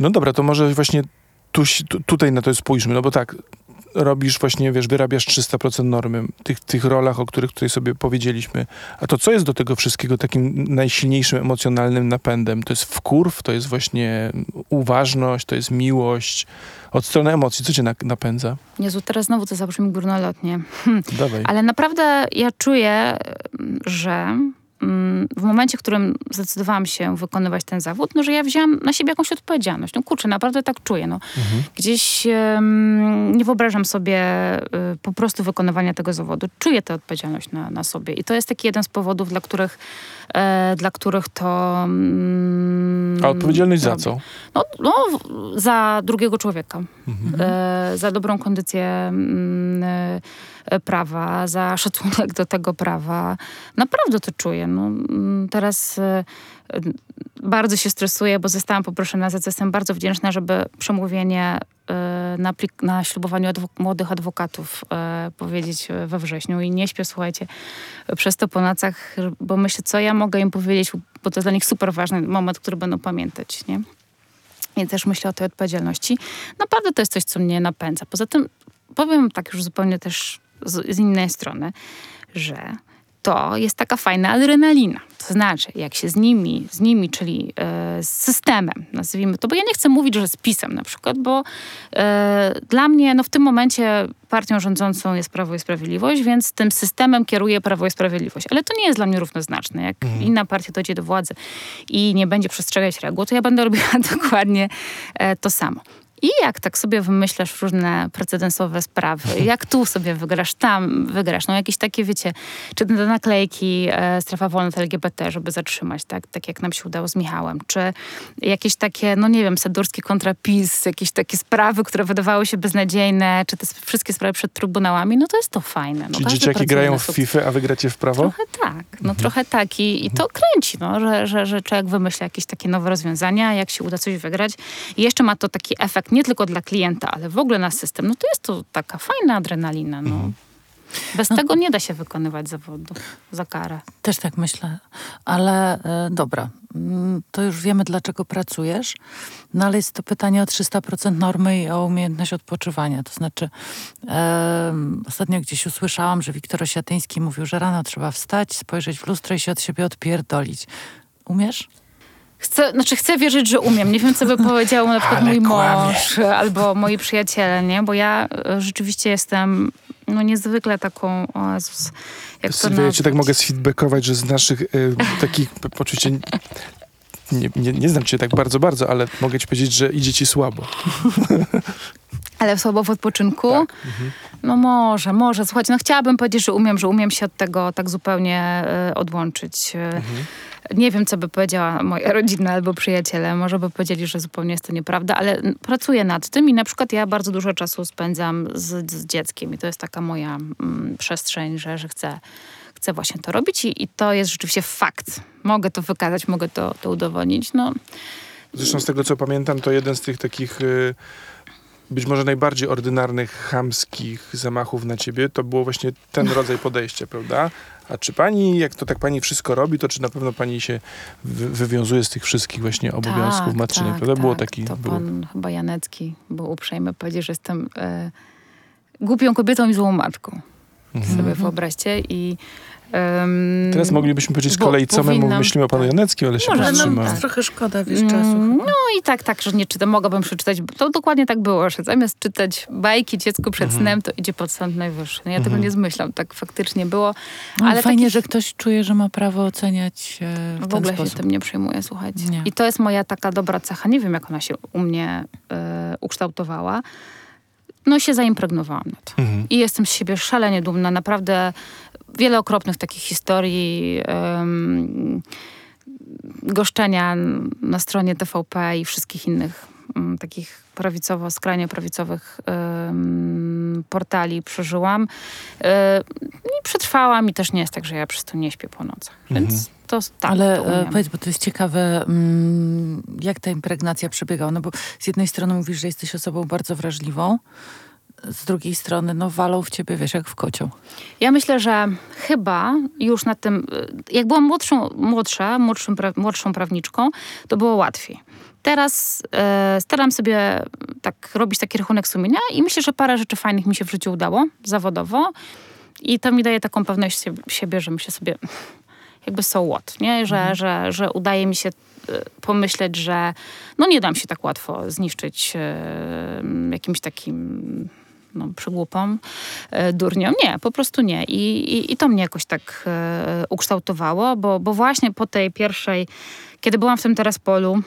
S2: No dobra, to może właśnie tu, tu, tutaj na to spójrzmy, no bo tak, robisz właśnie, wiesz, wyrabiasz 300% normy, tych, tych rolach, o których tutaj sobie powiedzieliśmy. A to co jest do tego wszystkiego takim najsilniejszym emocjonalnym napędem? To jest wkurw, to jest właśnie uważność, to jest miłość. Od strony emocji, co cię na, napędza?
S4: Jezu, teraz znowu to zabrzmi górnolotnie.
S2: Dawaj.
S4: Ale naprawdę ja czuję, że w momencie, w którym zdecydowałam się wykonywać ten zawód, no, że ja wzięłam na siebie jakąś odpowiedzialność. No kurczę, naprawdę tak czuję. No. Gdzieś em, nie wyobrażam sobie y, po prostu wykonywania tego zawodu. Czuję tę odpowiedzialność na, na sobie. I to jest taki jeden z powodów, dla których, dla których to... mm,
S2: A odpowiedzialność za co?
S4: No, no za drugiego człowieka.
S2: Mhm.
S4: E, za dobrą kondycję mm, e, prawa, za szacunek do tego prawa. Naprawdę to czuję. No, mm, teraz e, e, bardzo się stresuję, bo zostałam poproszona, za co jestem bardzo wdzięczna, żeby przemówienie e, na, plik- na ślubowaniu młodych adwokatów e, powiedzieć e, we wrześniu. I nie śpię, słuchajcie, przez to po nocach, bo myślę, co ja mogę im powiedzieć, bo to dla nich super ważny moment, który będą pamiętać, nie? I też myślę o tej odpowiedzialności. Naprawdę to jest coś, co mnie napędza. Poza tym powiem tak już zupełnie też z, z innej strony, że to jest taka fajna adrenalina. To znaczy, jak się z nimi, z nimi, czyli e, z systemem, nazwijmy to, bo ja nie chcę mówić, że z PiSem na przykład, bo e, dla mnie no, w tym momencie partią rządzącą jest Prawo i Sprawiedliwość, więc tym systemem kieruje Prawo i Sprawiedliwość. Ale to nie jest dla mnie równoznaczne. Jak inna partia dojdzie do władzy i nie będzie przestrzegać reguł, to ja będę robiła dokładnie e, to samo. I jak tak sobie wymyślasz różne precedensowe sprawy, jak tu sobie wygrasz, tam wygrasz, no jakieś takie, wiecie, czy te naklejki e, strefa wolna LGBT, żeby zatrzymać, tak, tak jak nam się udało z Michałem, czy jakieś takie, no nie wiem, Sadurski kontra PiS, jakieś takie sprawy, które wydawały się beznadziejne, czy te wszystkie sprawy przed trybunałami, no to jest to fajne. No, każdy
S2: dzieciaki grają w. FIFA, a wy gracie w prawo?
S4: Trochę tak, no trochę tak. I, i to kręci, no, że, że, że człowiek wymyśla jakieś takie nowe rozwiązania, jak się uda coś wygrać. I jeszcze ma to taki efekt nie tylko dla klienta, ale w ogóle na system, no to jest to taka fajna adrenalina, no. Bez tego nie da się wykonywać zawodu za karę.
S3: Też tak myślę, ale e, dobra, mm, to już wiemy, dlaczego pracujesz, no ale jest to pytanie o 300% normy i o umiejętność odpoczywania. To znaczy, em, ostatnio gdzieś usłyszałam, że Wiktor Osiatyński mówił, że rano trzeba wstać, spojrzeć w lustro i się od siebie odpierdolić. Umiesz?
S4: Chcę, znaczy chcę wierzyć, że umiem. Nie wiem, co by powiedział na przykład mój mąż albo moi przyjaciele, nie? Bo ja e, rzeczywiście jestem no niezwykle taką, o Jezus, jak to
S2: ja cię tak mogę sfeedbackować, że z naszych y, takich, oczywiście nie, nie, nie znam cię tak bardzo, bardzo, ale mogę ci powiedzieć, że idzie ci słabo.
S4: Ale słabo w odpoczynku?
S2: Tak.
S4: No może, może. Słuchajcie, no chciałabym powiedzieć, że umiem, że umiem się od tego tak zupełnie e, odłączyć. E, Nie wiem, co by powiedziała moja rodzina albo przyjaciele. Może by powiedzieli, że zupełnie jest to nieprawda, ale pracuję nad tym i na przykład ja bardzo dużo czasu spędzam z, z dzieckiem i to jest taka moja mm, przestrzeń, że, że chcę, chcę właśnie to robić i, i to jest rzeczywiście fakt. Mogę to wykazać, mogę to, to udowodnić. No,
S2: Zresztą z tego, co pamiętam, to jeden z tych takich y, być może najbardziej ordynarnych, chamskich zamachów na ciebie, to było właśnie ten rodzaj podejścia, prawda? A czy pani, jak to tak pani wszystko robi, to czy na pewno pani się wy, wywiązuje z tych wszystkich właśnie obowiązków matczynych, prawda? Było
S4: tak,
S2: taki...
S4: To
S2: było.
S4: pan chyba Janecki był uprzejmy powiedzieć, że jestem e, głupią kobietą i złą matką. Sobie wyobraźcie. I, em,
S2: Teraz moglibyśmy powiedzieć z kolei, co my
S4: powinnam-
S2: myślimy o panu
S4: tak.
S2: Janeckim, ale się
S4: Może, no,
S2: powstrzymałem.
S4: tak.
S3: trochę szkoda, wiesz,
S4: Mm, No i tak, tak, że nie czytam. Mogłabym przeczytać. To dokładnie tak było, że zamiast czytać bajki dziecku przed
S2: Mhm.
S4: snem, to idzie pod Sąd Najwyższy. No ja tego nie zmyślam, tak faktycznie było.
S3: Ale
S4: Ale
S3: fajnie,
S4: takich-
S3: że ktoś czuje, że ma prawo oceniać e, w,
S4: W
S3: ten
S4: ogóle
S3: sposób.
S4: się tym nie przejmuję, słuchajcie.
S3: Nie.
S4: I to jest moja taka dobra cecha. Nie wiem, jak ona się u mnie e, ukształtowała. No się zaimpregnowałam na to.
S2: Mhm.
S4: I jestem z siebie szalenie dumna. Naprawdę wiele okropnych takich historii em, goszczenia na stronie TVP i wszystkich innych mm, takich prawicowo, skrajnie prawicowych em, portali przeżyłam. E, I przetrwałam i też nie jest tak, że ja przez to nie śpię po nocach. Więc to tak,
S3: Ale
S4: to
S3: e, powiedz, bo to jest ciekawe, mm, jak ta impregnacja przebiegała. No bo z jednej strony mówisz, że jesteś osobą bardzo wrażliwą, z drugiej strony, no walą w ciebie, wiesz, jak w kocioł.
S4: Ja myślę, że chyba już na tym, y, jak byłam młodszą, młodsza, młodszym, pra, młodszą prawniczką, to było łatwiej. Teraz e, staram sobie tak robić taki rachunek sumienia i myślę, że parę rzeczy fajnych mi się w życiu udało zawodowo i to mi daje taką pewność siebie, że myślę sobie jakby so what, nie? Że, że, że udaje mi się e, pomyśleć, że no nie dam się tak łatwo zniszczyć jakimś takim no, przygłupom, e, durniom. Nie, po prostu nie. I, i, i to mnie jakoś tak e, ukształtowało, bo, bo właśnie po tej pierwszej, kiedy byłam w tym teraz polu,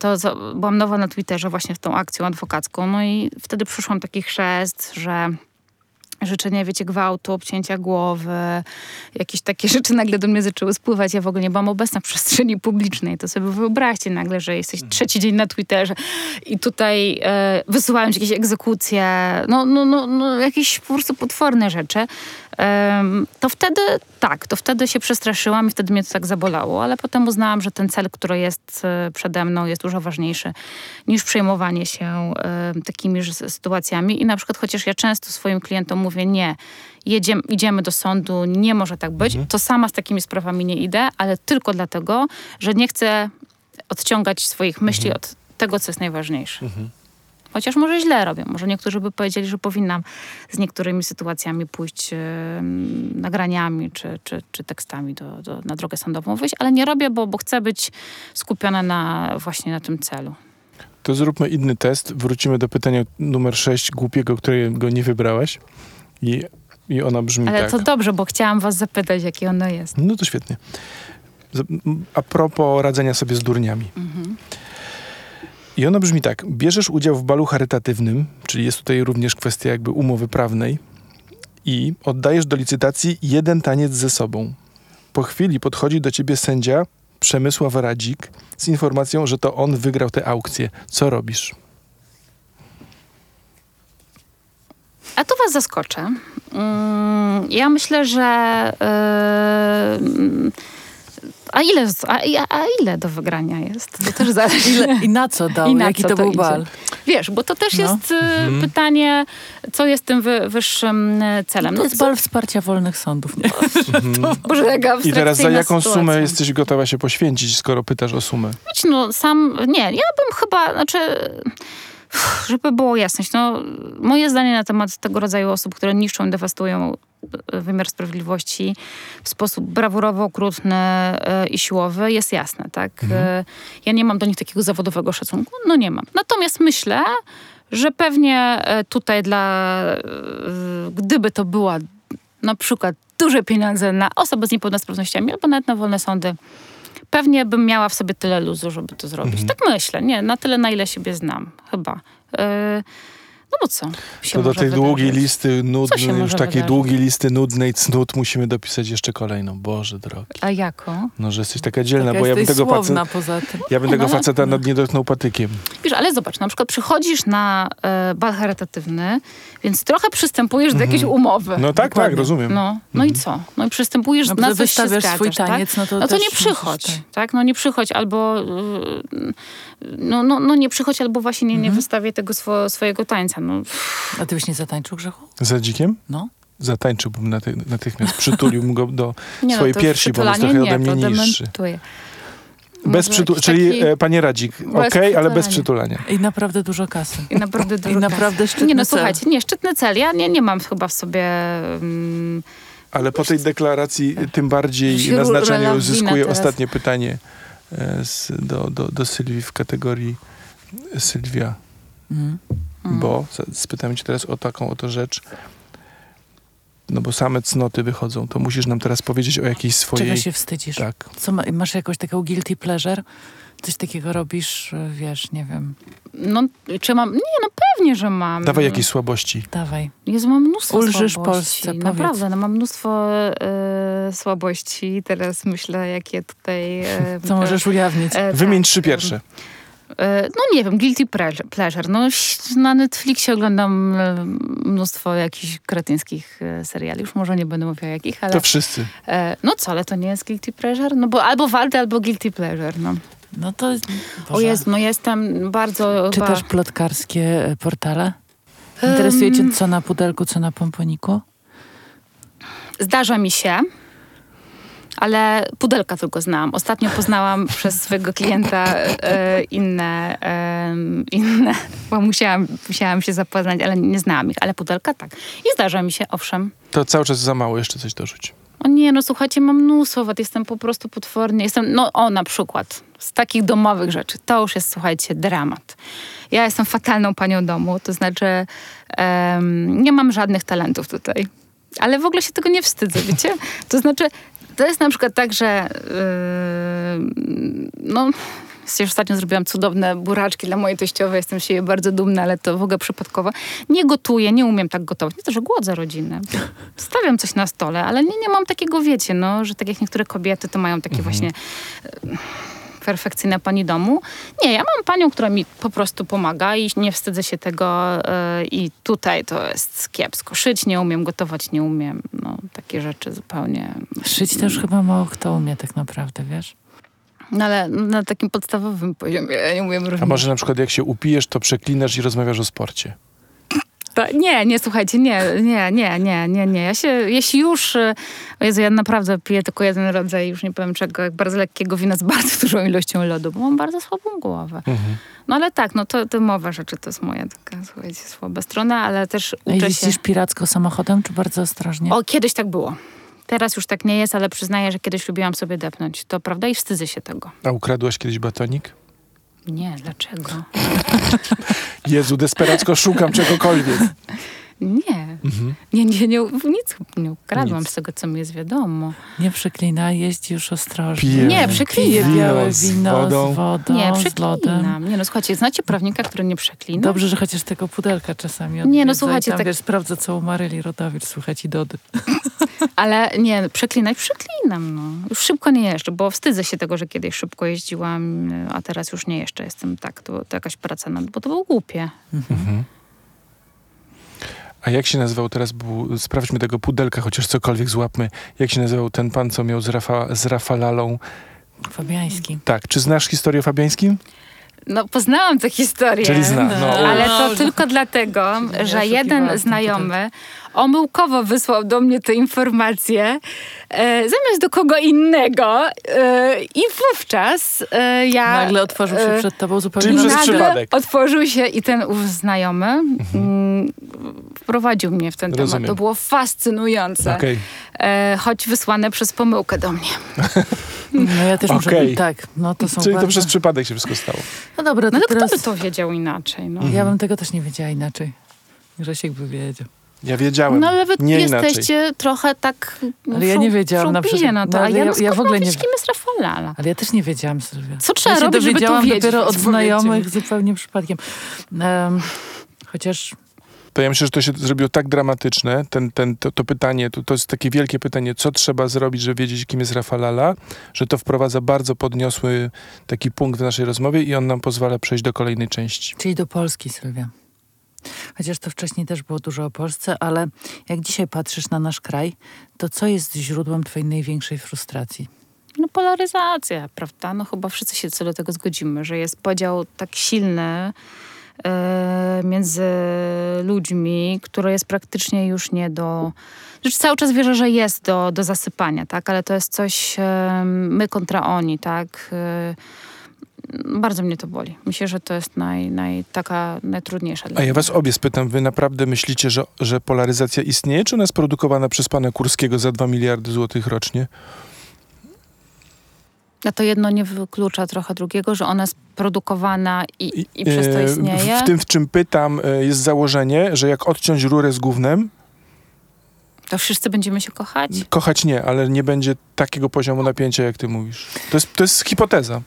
S4: to byłam nowa na Twitterze właśnie w tą akcją adwokacką, no i wtedy przyszłam taki chrzest, że życzenie, wiecie, gwałtu, obcięcia głowy, jakieś takie rzeczy nagle do mnie zaczęły spływać. Ja w ogóle nie byłam obecna w przestrzeni publicznej. To sobie wyobraźcie nagle, że jesteś trzeci dzień na Twitterze i tutaj e, wysyłałem ci jakieś egzekucje, no, no, no, no jakieś po prostu potworne rzeczy. To wtedy, tak, to wtedy się przestraszyłam i wtedy mnie to tak zabolało, ale potem uznałam, że ten cel, który jest e, przede mną, jest dużo ważniejszy niż przejmowanie się takimi sytuacjami. I na przykład, chociaż ja często swoim klientom mówię, nie, jedziemy, idziemy do sądu, nie może tak być, to sama z takimi sprawami nie idę, ale tylko dlatego, że nie chcę odciągać swoich myśli od tego, co jest najważniejsze. Chociaż może źle robię. Może niektórzy by powiedzieli, że powinnam z niektórymi sytuacjami pójść nagraniami czy, czy, czy tekstami do, do, na drogę sądową wyjść, ale nie robię, bo, bo chcę być skupiona na, właśnie na tym celu.
S2: To zróbmy inny test. Wrócimy do pytania numer 6, głupiego, którego nie wybrałaś. I, i ona brzmi
S4: Ale
S2: tak.
S4: to dobrze, bo chciałam was zapytać, jakie ono jest.
S2: No to świetnie. A propos radzenia sobie z durniami. I ona brzmi tak. Bierzesz udział w balu charytatywnym, czyli jest tutaj również kwestia jakby umowy prawnej i oddajesz do licytacji jeden taniec ze sobą. Po chwili podchodzi do ciebie sędzia Przemysław Radzik z informacją, że to on wygrał tę aukcję. Co robisz?
S4: A tu was zaskoczę. Mm, Ja myślę, że. A ile, a, a ile do wygrania jest? To też zależy.
S3: Ile, I na co dał?
S4: I na
S3: Jaki
S4: co
S3: to, był
S4: idzie?
S3: bal?
S4: Wiesz, bo to też
S3: No.
S4: jest y, pytanie, co jest tym wy, wyższym y, celem.
S3: To jest
S4: co-
S3: bal wsparcia wolnych sądów. Nie?
S4: Boże, jaka
S2: I teraz za jaką
S4: sytuacja.
S2: sumę jesteś gotowa się poświęcić, skoro pytasz o sumę?
S4: Wiecie, No sam, nie, ja bym chyba, znaczy, żeby było jasność, no, moje zdanie na temat tego rodzaju osób, które niszczą, dewastują e, wymiar sprawiedliwości w sposób brawurowo, okrutny e, i siłowy jest jasne, tak? E, Ja nie mam do nich takiego zawodowego szacunku, no nie mam. Natomiast myślę, że pewnie tutaj dla, gdyby to była na przykład duże pieniądze na osoby z niepełnosprawnościami albo nawet na wolne sądy, pewnie bym miała w sobie tyle luzu, żeby to zrobić.
S2: Mhm.
S4: Tak myślę, nie, na tyle, na ile siebie znam, chyba. Yy, no bo co się
S2: To do tej długiej listy nudnej, już takiej
S4: wydarzyć?
S2: długiej listy nudnej cnót musimy dopisać jeszcze kolejną. Boże drogi.
S4: A jako?
S2: No, że jesteś taka dzielna,
S3: Taka
S2: bo ja bym tego,
S3: słowna
S2: facet,
S3: poza tym.
S2: ja bym
S4: Nie,
S2: tego
S4: no,
S2: faceta nad nie dotknął patykiem.
S4: Wiesz, ale zobacz, na przykład przychodzisz na e, bal charytatywny, więc trochę przystępujesz do jakiejś umowy.
S2: No tak, tak,
S3: Dokładnie.
S2: rozumiem.
S4: No, no i co? No i przystępujesz
S3: No,
S4: na coś się
S3: wystawiasz
S4: zgadzasz,
S3: swój
S4: tak?
S3: taniec, no to
S4: No to nie przychodź,
S3: tak.
S4: tak? No nie przychodź albo yy, no, no, no nie przychodź albo właśnie nie, nie
S3: Mhm.
S4: wystawię tego swo, swojego tańca. No,
S3: A ty byś nie zatańczył grzechu?
S2: Za dzikiem?
S3: No.
S2: Zatańczyłbym naty, natychmiast, przytuliłbym go do
S4: nie
S2: swojej
S4: no,
S2: piersi, bo on jest trochę ode
S4: nie,
S2: mnie niższy. Bez czyli
S4: taki-
S2: e, panie Radzik, okej,
S4: Bez
S2: ale bez
S4: przytulania.
S3: I naprawdę dużo kasy.
S4: I naprawdę
S3: I
S4: dużo
S3: naprawdę szczytny
S4: Nie no,
S3: cel.
S4: słuchajcie, nie, szczytny cel. Ja nie, nie mam chyba w sobie... mm,
S2: Ale po tej deklaracji tym bardziej na znaczeniu
S4: teraz.
S2: ostatnie pytanie e, z, do, do, do Sylwii w kategorii Sylwia.
S3: Mhm.
S4: mm.
S2: Bo spytam cię teraz o taką oto rzecz. No bo same cnoty wychodzą. To musisz nam teraz powiedzieć o jakiejś swojej...
S3: Czego się wstydzisz?
S2: Tak.
S3: Co ma, masz jakąś taką guilty pleasure? Coś takiego robisz, wiesz, nie wiem.
S4: No, czy mam... Nie, no pewnie, że mam.
S2: Dawaj jakieś słabości.
S3: Dawaj.
S4: Jezu, mam mnóstwo
S3: Ulżysz
S4: słabości.
S3: Polsce, powiedz.
S4: Naprawdę, no mam mnóstwo e, słabości. Teraz myślę, jakie tutaj... E,
S3: Co możesz ujawnić?
S4: e,
S2: Wymień
S4: tak,
S2: trzy pierwsze.
S4: E, No nie wiem, guilty pleasure. No, na Netflixie oglądam e, mnóstwo jakichś kretyńskich e, seriali. Już może nie będę mówiła jakich, ale...
S2: To wszyscy.
S4: No co, ale to nie jest guilty pleasure? No bo albo waldę, albo guilty pleasure, no.
S3: No to...
S4: O. Jezu, no jestem bardzo...
S3: Czytasz
S4: ba-
S3: plotkarskie portale? Interesuje cię co na pudelku, co na pomponiku?
S4: Zdarza mi się, ale pudelka tylko znałam. Ostatnio poznałam przez swojego klienta e, inne, e, inne, bo musiałam, musiałam się zapoznać, ale nie znałam ich. Ale pudelka tak. I zdarza mi się, owszem.
S2: To cały czas za mało, jeszcze coś dorzuć.
S4: O nie, no słuchajcie, mam mnóstwo wad, jestem po prostu potworny. Jestem, no o na przykład, z takich domowych rzeczy, to już jest, słuchajcie, dramat. Ja jestem fatalną panią domu, to znaczy em, nie mam żadnych talentów tutaj. Ale w ogóle się tego nie wstydzę, wiecie? To znaczy, to jest na przykład tak, że yy, no... Już ostatnio zrobiłam cudowne buraczki dla mojej teściowej, jestem z siebie bardzo dumna, ale to w ogóle przypadkowo. Nie gotuję, nie umiem tak gotować. Nie to, że głodzę rodzinę. Stawiam coś na stole, ale nie, nie mam takiego, wiecie, no, że tak jak niektóre kobiety to mają takie właśnie e, perfekcyjne pani domu. Nie, ja mam panią, która mi po prostu pomaga i nie wstydzę się tego e, i tutaj to jest kiepsko. Szyć nie umiem, gotować nie umiem. No, takie rzeczy zupełnie.
S3: Szyć już chyba mało kto umie tak naprawdę, wiesz?
S4: No, ale na takim podstawowym poziomie ja nie umiem
S2: A
S4: różnić.
S2: może na przykład jak się upijesz, to przeklinasz i rozmawiasz o sporcie.
S4: To, nie, nie, słuchajcie, nie, nie, nie, nie, nie, nie. Ja się, jeśli już, y, o Jezu, ja naprawdę piję tylko jeden rodzaj, już nie powiem czego, jak bardzo lekkiego wina z bardzo dużą ilością lodu, bo mam bardzo słabą głowę.
S2: Mhm.
S4: No ale tak, no to, to mowa rzeczy to jest moja taka, słuchajcie, słaba strona, ale też
S3: A
S4: uczę się...
S3: jeździsz piracko samochodem, czy bardzo ostrożnie?
S4: O, kiedyś tak było. Teraz już tak nie jest, ale przyznaję, że kiedyś lubiłam sobie depnąć. To prawda i wstydzę się tego.
S2: A ukradłaś kiedyś batonik?
S4: Nie, dlaczego?
S2: Jezu, desperacko szukam czegokolwiek.
S4: Nie.
S2: Mhm.
S4: Nie, nie, nie, nic nie ukradłam
S2: Nic.
S4: z tego, co mi jest wiadomo.
S3: Nie przeklina, jeździ już ostrożnie.
S2: Pije.
S4: Nie,
S3: Pije
S4: przeklinam.
S3: białe
S2: z
S3: wino
S2: wodą.
S3: z wodą,
S4: Nie,
S3: z lodem.
S4: przeklinam. Nie no, słuchajcie, znacie prawnika, który nie przeklina?
S3: Dobrze, że chociaż tego pudelka czasami
S4: Nie,
S3: odwiedza
S4: no
S3: i
S4: słuchajcie,
S3: tam,
S4: tak-
S3: wiesz, sprawdza, co u Maryli Rodowicz, słuchać i Dody.
S4: Ale nie, przeklinać przeklinam, no. Już szybko nie jeżdżę, bo wstydzę się tego, że kiedyś szybko jeździłam, a teraz już nie jeszcze jestem tak, to, to jakaś praca nad, bo to było głupie.
S2: Mhm. A jak się nazywał teraz, był, sprawdźmy tego pudelka, chociaż cokolwiek złapmy. Jak się nazywał ten pan, co miał z, Rafa, z Rafalalą?
S3: Fabiański.
S2: Tak, czy znasz historię o Fabiańskim?
S4: No, poznałam tę historię.
S2: Czyli zna, no.
S4: Ale to
S3: No,
S4: tylko dlatego, że jeden znajomy omyłkowo wysłał do mnie tę informację e, zamiast do kogo innego e, i wówczas e, ja...
S3: Nagle otworzył się
S4: e,
S3: przed tobą zupełnie
S2: Czyli przez przypadek.
S4: otworzył się i ten ów znajomy mm, wprowadził mnie w ten
S2: Rozumiem.
S4: temat. To było fascynujące.
S2: Okej.
S4: E, choć wysłane przez pomyłkę do mnie.
S3: No ja też muszę...
S2: Okej.
S3: Tak, no to są
S2: Czyli
S3: bardzo...
S2: to przez przypadek się wszystko stało.
S3: No dobra, to
S4: No to
S3: teraz...
S4: kto by to wiedział inaczej? No,
S3: Ja bym tego też nie wiedziała inaczej. Grzesiek by wiedział.
S2: Ja wiedziałem.
S4: no ale wy
S2: nie
S4: jesteście
S2: inaczej.
S4: trochę tak... no,
S3: Ale ja
S4: w
S3: nie wiedziałam na przykład.
S4: No to,
S3: No, ale
S4: ja,
S3: ja- ja w ogóle nie
S4: kim jest Rafalala?
S3: Ale ja też nie wiedziałam, Sylwia.
S4: Co trzeba
S3: ja się
S4: robić, żeby to wiedzieć?
S3: dopiero od znajomych
S4: mi.
S3: zupełnie przypadkiem. Em, chociaż
S2: To ja myślę, że to się zrobiło tak dramatyczne, ten, ten, to, to pytanie, to, to jest takie wielkie pytanie, co trzeba zrobić, żeby wiedzieć, kim jest Rafalala, że to wprowadza bardzo podniosły taki punkt w naszej rozmowie i on nam pozwala przejść do kolejnej części.
S3: Czyli do Polski, Sylwia. Chociaż to wcześniej też było dużo o Polsce, ale jak dzisiaj patrzysz na nasz kraj, to co jest źródłem twojej największej frustracji?
S4: No polaryzacja, prawda? No chyba wszyscy się co do tego zgodzimy, że jest podział tak silny e, między ludźmi, który jest praktycznie już nie do... Znaczy cały czas wierzę, że jest do, do zasypania, tak? Ale to jest coś my kontra oni, tak? E, bardzo mnie to boli. Myślę, że to jest naj, naj, taka najtrudniejsza dla
S2: A ja was obie spytam, wy naprawdę myślicie, że, że polaryzacja istnieje, czy ona jest produkowana przez pana Kurskiego za 2 miliardy złotych rocznie?
S4: A to jedno nie wyklucza trochę drugiego, że ona jest produkowana i,
S2: I-
S4: i przez to
S2: e,
S4: istnieje.
S2: W, w tym, w czym pytam, e, jest założenie, że jak odciąć rurę z gównem,
S4: To wszyscy będziemy się kochać?
S2: kochać nie, ale nie będzie takiego poziomu napięcia, jak ty mówisz. To jest, to jest hipoteza.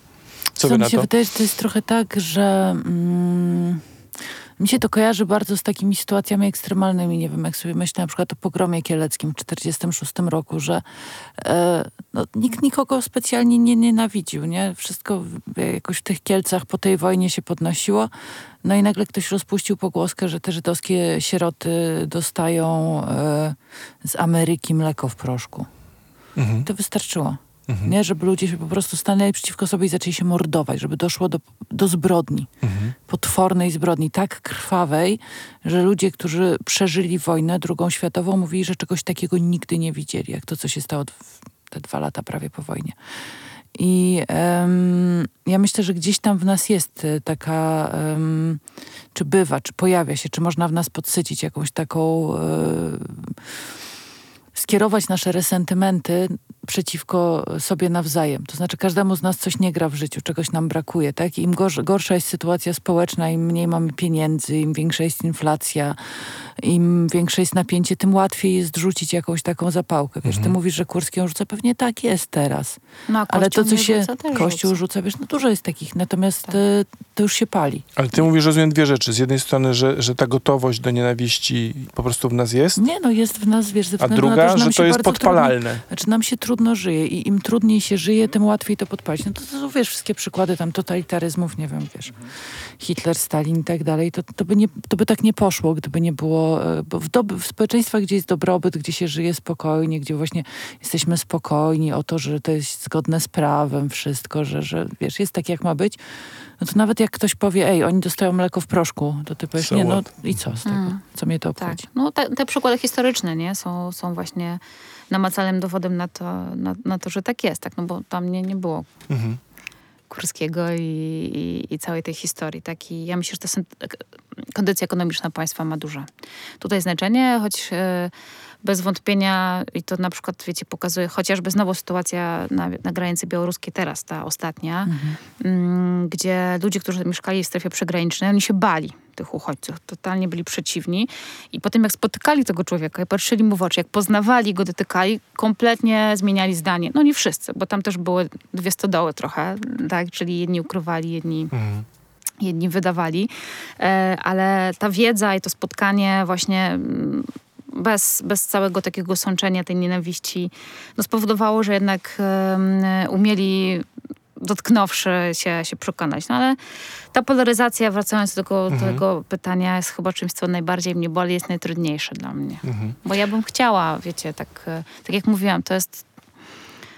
S2: Co wy
S3: mi się
S2: to?
S3: wydaje, że to jest trochę tak, że mm, mi się to kojarzy bardzo z takimi sytuacjami ekstremalnymi. Nie wiem, jak sobie myślę na przykład o pogromie kieleckim w 1946 roku, że e, no, nikt nikogo specjalnie nie nienawidził, nie? Wszystko jakoś w tych Kielcach po tej wojnie się podnosiło. No i nagle ktoś rozpuścił pogłoskę, że te żydowskie sieroty dostają e, z Ameryki mleko w proszku.
S2: Mhm.
S3: To wystarczyło.
S2: Mhm.
S3: Nie, żeby ludzie się po prostu stanęli przeciwko sobie i zaczęli się mordować, żeby doszło do, do zbrodni,
S2: Mhm.
S3: potwornej zbrodni, tak krwawej, że ludzie, którzy przeżyli wojnę drugą światową, mówili, że czegoś takiego nigdy nie widzieli, jak to, co się stało te dwa lata prawie po wojnie. I em, ja myślę, że gdzieś tam w nas jest e, taka, em, czy bywa, czy pojawia się, czy można w nas podsycić jakąś taką, e, skierować nasze resentymenty przeciwko sobie nawzajem. To znaczy każdemu z nas coś nie gra w życiu, czegoś nam brakuje, tak? I Im gorsz, gorsza jest sytuacja społeczna, im mniej mamy pieniędzy, im większa jest inflacja, im większe jest napięcie, tym łatwiej jest rzucić jakąś taką zapałkę. Wiesz, ty mówisz, że Kurski ją rzuca, pewnie tak jest teraz.
S4: No, a
S3: Ale to, co się
S4: rzuca,
S3: Kościół
S4: rzuca.
S3: rzuca, wiesz, no dużo jest takich, natomiast
S4: Tak.
S3: e, to już się pali.
S2: Ale ty mówisz, rozumiem, dwie rzeczy. Z jednej strony, że, że ta gotowość do nienawiści po prostu w nas jest,
S3: Nie, no jest w nas, wiesz, ze
S2: a
S3: względu na
S2: druga,
S3: to, że,
S2: to jest podpalalne.
S3: Trudno, znaczy nam się trudno żyje i im trudniej się żyje, tym łatwiej to podpalić. No to, to wiesz, wszystkie przykłady tam totalitaryzmów, nie wiem, wiesz, Hitler, Stalin i tak dalej, to, to, by nie, to by tak nie poszło, gdyby nie było bo, e, bo w, dob- w społeczeństwach, gdzie jest dobrobyt, gdzie się żyje spokojnie, gdzie właśnie jesteśmy spokojni o to, że to jest zgodne z prawem wszystko, że, że wiesz, jest tak jak ma być, no to nawet jak ktoś powie, ej, oni dostają mleko w proszku, to ty powiesz,
S2: So
S3: nie, no i co z tego?
S4: Mm.
S3: Co mnie to
S4: Tak.
S3: obchodzi?
S4: No te, te przykłady historyczne, nie? Są, są właśnie namacalnym dowodem na to, na, na to, że tak jest, tak? No bo tam nie, nie było
S2: Mhm.
S4: Kurskiego i, i, i całej tej historii. Tak? I ja myślę, że ta kondycja ekonomiczna państwa ma duże tutaj znaczenie, choć e, bez wątpienia, i to na przykład, wiecie, pokazuje chociażby znowu sytuacja na, na granicy białoruskiej teraz, ta ostatnia, mm, gdzie ludzie, którzy mieszkali w strefie przygranicznej, oni się bali tych uchodźców, totalnie byli przeciwni i potem jak spotykali tego człowieka i patrzyli mu w oczy, jak poznawali go, dotykali, kompletnie zmieniali zdanie. No nie wszyscy, bo tam też były dwie stodoły trochę, tak, czyli jedni ukrywali, jedni
S2: Mhm.
S4: jedni wydawali, e, ale ta wiedza i to spotkanie właśnie mm, bez, bez całego takiego sączenia tej nienawiści no spowodowało, że jednak umieli dotknąwszy się, się przekonać. No ale ta polaryzacja, wracając do tego, do tego pytania, jest chyba czymś, co najbardziej mnie boli, jest najtrudniejsze dla mnie.
S2: Mhm.
S4: Bo ja bym chciała, wiecie, tak, e, tak jak mówiłam, to jest,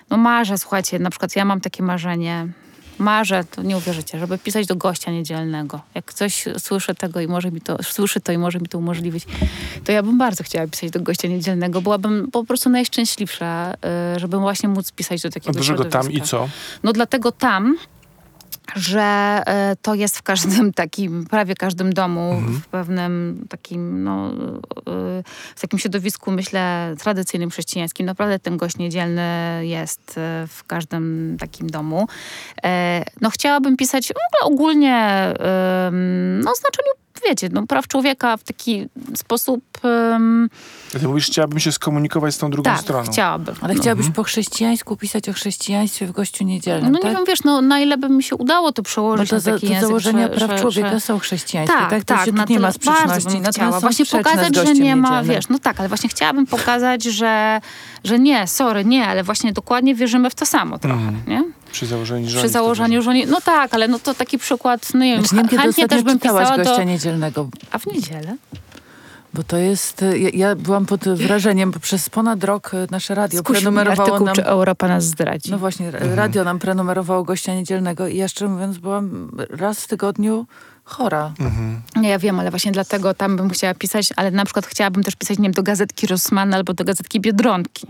S4: no marzę, słuchajcie, na przykład ja mam takie marzenie, marzę, to nie uwierzycie, żeby pisać do gościa niedzielnego. Jak ktoś słyszy tego i może mi to, słyszy to i może mi to umożliwić, to ja bym bardzo chciała pisać do gościa niedzielnego. Byłabym po prostu najszczęśliwsza, y, żeby właśnie móc pisać do
S2: A
S4: takiego
S2: dlaczego tam i co?
S4: No dlatego tam, że e, to jest w każdym takim, prawie każdym domu, w pewnym takim, no, e, w takim środowisku, myślę, tradycyjnym chrześcijańskim. Naprawdę ten gość niedzielny jest e, w każdym takim domu. No chciałabym pisać ogólnie, no, o znaczeniu, wiecie, no, praw człowieka w taki sposób, em,
S2: Ty mówisz, chciałabym się skomunikować z tą drugą
S4: tak,
S2: stroną.
S4: chciałabym.
S3: Ale
S4: No.
S3: chciałabyś po chrześcijańsku pisać o chrześcijaństwie w Gościu Niedzielnym,
S4: No nie
S3: tak?
S4: wiem, wiesz, no na ile by mi się udało to
S3: Bo
S4: przełożyć
S3: to,
S4: na taki
S3: to
S4: język,
S3: założenia
S4: że,
S3: praw
S4: że,
S3: człowieka
S4: że...
S3: są chrześcijańskie, tak?
S4: Tak,
S3: To
S4: tak,
S3: się
S4: na
S3: tu nie ma sprzeczności.
S4: chciała. Właśnie pokazać, że nie ma,
S3: Niedzielnym.
S4: wiesz, no tak, ale właśnie chciałabym pokazać, że, że nie, sorry, nie, ale właśnie dokładnie wierzymy w to samo trochę,
S2: Mhm.
S4: nie?
S2: Przy założeniu, że
S4: Przy założeniu, no tak, ale no to taki przykład, no nie wiem,
S3: Znaczy,
S4: chętnie też bym pisała
S3: Gościa
S4: do...
S3: Niedzielnego,
S4: A w niedzielę?
S3: bo to jest... Ja, ja byłam pod wrażeniem, bo przez ponad rok y, nasze radio
S4: mnie
S3: prenumerowało
S4: artykuł,
S3: nam...
S4: czy Europa nas zdradzi.
S3: No właśnie, radio nam prenumerowało Gościa Niedzielnego i ja szczerze mówiąc byłam raz w tygodniu chora.
S2: Mhm.
S4: Nie, ja wiem, ale właśnie dlatego tam bym chciała pisać, ale na przykład chciałabym też pisać, nie wiem, do gazetki Rossmana albo do gazetki Biedronki.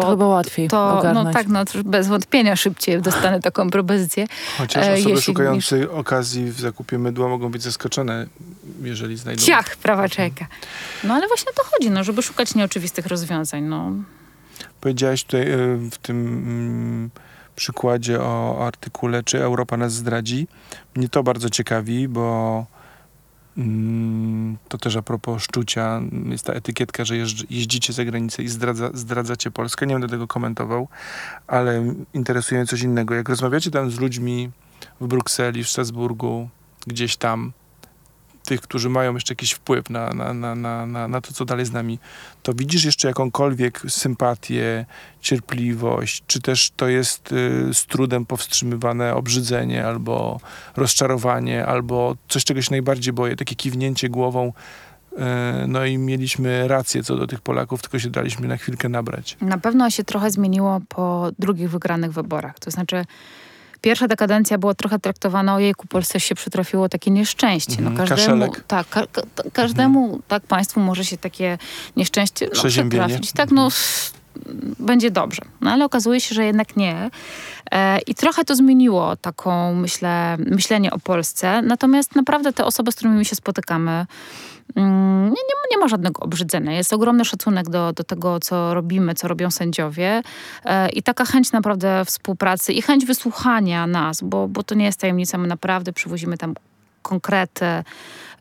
S3: To chyba łatwiej
S4: to,
S3: ogarnąć.
S4: no tak, no bez wątpienia szybciej dostanę taką propozycję.
S2: Chociaż
S4: E,
S2: osoby
S4: jeśli
S2: szukające okazji w zakupie mydła mogą być zaskoczone, jeżeli znajdą...
S4: Ciach, prawa czeka. No ale właśnie o to chodzi, no, żeby szukać nieoczywistych rozwiązań. No.
S2: Powiedziałaś tutaj y, w tym mm, przykładzie o artykule, czy Europa nas zdradzi. Mnie to bardzo ciekawi, bo to też a propos szczucia, jest ta etykietka, że jeździcie za granicę i zdradza, zdradzacie Polskę. Nie będę tego komentował, ale interesuje mnie coś innego. Jak rozmawiacie tam z ludźmi w Brukseli, w Strasburgu, gdzieś tam, tych, którzy mają jeszcze jakiś wpływ na, na, na, na, na, na to, co dalej z nami, to widzisz jeszcze jakąkolwiek sympatię, cierpliwość, czy też to jest y, z trudem powstrzymywane obrzydzenie, albo rozczarowanie, albo coś, czego się najbardziej boję, takie kiwnięcie głową. y, No i mieliśmy rację co do tych Polaków, tylko się daliśmy na chwilkę nabrać.
S4: Na pewno się trochę zmieniło po drugich wygranych wyborach. To znaczy, pierwsza dekadencja była trochę traktowana, ojejku, Polsce się przytrafiło takie nieszczęście.
S2: Mhm,
S4: no, każdemu,
S2: kaszelek.
S4: tak, ka, ka, każdemu, tak, państwu może się takie nieszczęście no, przytrafić. Tak, no, będzie dobrze. No ale okazuje się, że jednak nie. E, I trochę to zmieniło taką, myślę, myślenie o Polsce. Natomiast naprawdę te osoby, z którymi się spotykamy, mm, nie, nie, nie ma żadnego obrzydzenia. Jest ogromny szacunek do, do tego, co robimy, co robią sędziowie. E, I taka chęć naprawdę współpracy i chęć wysłuchania nas, bo, bo to nie jest tajemnica. My naprawdę przywozimy tam konkrety.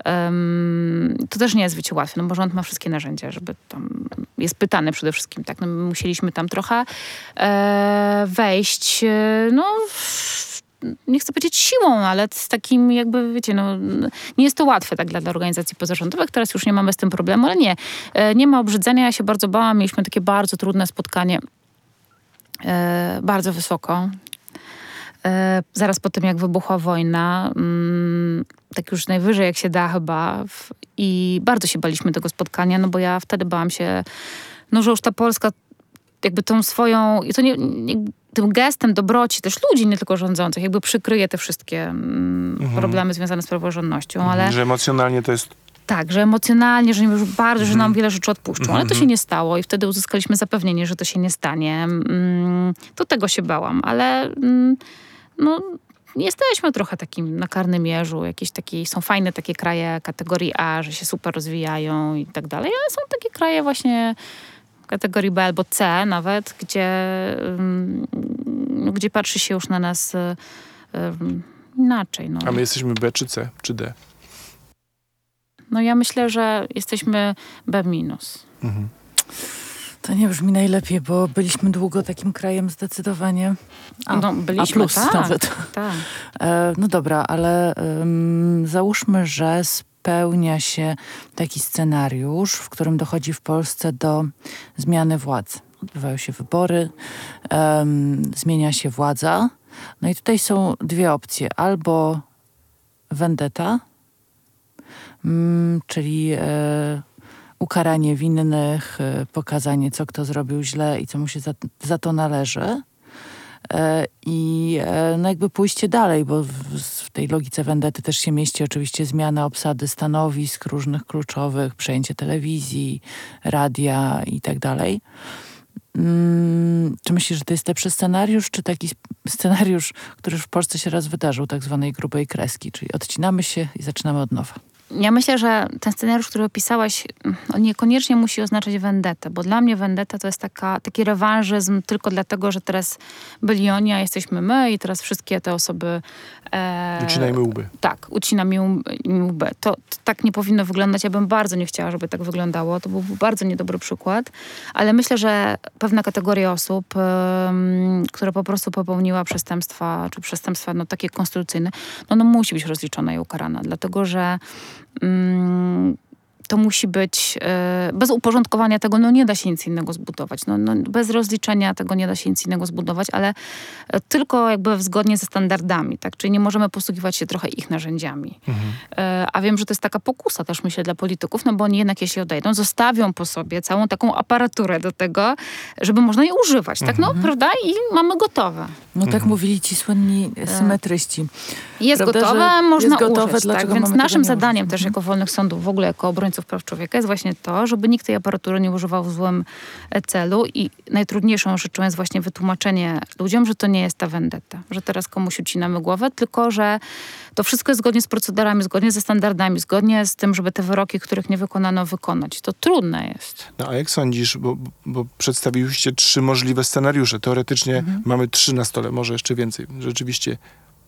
S4: Em, to też nie jest wiecie łatwe, no bo rząd ma wszystkie narzędzia, żeby tam jest pytany przede wszystkim, tak, no my musieliśmy tam trochę e, wejść, e, no w- nie chcę powiedzieć siłą, ale z takim jakby, wiecie, no nie jest to łatwe tak dla, dla organizacji pozarządowych, teraz już nie mamy z tym problemu, ale nie, e, nie ma obrzydzenia, ja się bardzo bałam, mieliśmy takie bardzo trudne spotkanie, e, bardzo wysoko, zaraz po tym, jak wybuchła wojna, mm, mm, tak już najwyżej jak się da chyba. I bardzo się baliśmy tego spotkania, no bo ja wtedy bałam się, no że już ta Polska jakby tą swoją, i to nie, nie tym gestem dobroci też ludzi, nie tylko rządzących, jakby przykryje te wszystkie mm, problemy związane z praworządnością, ale
S2: Że emocjonalnie to jest
S4: tak, że emocjonalnie, że już bardzo, że
S2: Mhm.
S4: nam wiele rzeczy odpuszczą, ale to się nie stało i wtedy uzyskaliśmy zapewnienie, że to się nie stanie. Mm, To tego się bałam, ale mm, no, jesteśmy trochę takim na karnym mierzu. Jakieś takie, są fajne takie kraje kategorii A, że się super rozwijają i tak dalej, ale są takie kraje właśnie kategorii B albo C nawet, gdzie, mm, gdzie patrzy się już na nas y, y, inaczej. No.
S2: A my jesteśmy B czy C, czy D?
S4: no ja myślę, że jesteśmy B minus.
S2: Mhm.
S3: To nie brzmi najlepiej, bo byliśmy długo takim krajem zdecydowanie. A,
S4: no, byliśmy,
S3: A plus
S4: tak,
S3: nawet.
S4: Tak.
S3: E, no dobra, ale ym, załóżmy, że spełnia się taki scenariusz, w którym dochodzi w Polsce do zmiany władz. Odbywają się wybory, em, zmienia się władza. No i tutaj są dwie opcje. Albo vendetta, mm, czyli e, ukaranie winnych, e, pokazanie, co kto zrobił źle i co mu się za, za to należy. E, I e, no jakby pójście dalej, bo w, w tej logice Wendety też się mieści oczywiście zmiana obsady stanowisk różnych kluczowych, przejęcie telewizji, radia i tak dalej. Mm, czy myślisz, że to jest lepszy scenariusz, czy taki scenariusz, który już w Polsce się raz wydarzył, tak zwanej grubej kreski, czyli odcinamy się i zaczynamy od nowa?
S4: Ja myślę, że ten scenariusz, który opisałaś, on niekoniecznie musi oznaczać vendetę, bo dla mnie vendetta to jest taka, taki rewanżyzm tylko dlatego, że teraz byli oni, a jesteśmy my i teraz wszystkie te osoby... E,
S2: Ucinajmy łby.
S4: Tak, ucinam im, im łby. To, to tak nie powinno wyglądać. Ja bym bardzo nie chciała, żeby tak wyglądało. To był bardzo niedobry przykład. Ale myślę, że pewna kategoria osób, która po prostu popełniła przestępstwa, czy przestępstwa no, takie konstytucyjne, no, no musi być rozliczona i ukarana. Dlatego, że mm, to musi być, e, bez uporządkowania tego, no nie da się nic innego zbudować. No, no, bez rozliczenia tego nie da się nic innego zbudować, ale e, tylko jakby zgodnie ze standardami, tak? Czyli nie możemy posługiwać się trochę ich narzędziami. E, A wiem, że to jest taka pokusa też, myślę, dla polityków, no bo oni jednak jeśli odejdą, zostawią po sobie całą taką aparaturę do tego, żeby można je używać, tak? No, prawda? I mamy gotowe.
S3: No tak mówili ci słynni symetryści.
S4: Jest
S3: Prawda,
S4: gotowe, można
S3: jest gotowe,
S4: użyć. Tak? Więc naszym
S3: nie
S4: zadaniem też
S3: Mhm.
S4: jako wolnych sądów, w ogóle jako obrońców praw człowieka jest właśnie to, żeby nikt tej aparatury nie używał w złym e, celu i najtrudniejszą rzeczą jest właśnie wytłumaczenie ludziom, że to nie jest ta vendetta, że teraz komuś ucinamy głowę, tylko że to wszystko jest zgodnie z procedurami, zgodnie ze standardami, zgodnie z tym, żeby te wyroki, których nie wykonano, wykonać. To trudne jest.
S2: No a jak sądzisz, bo, bo przedstawiłyście trzy możliwe scenariusze. Teoretycznie
S4: Mhm.
S2: mamy trzy na stole, może jeszcze więcej. Rzeczywiście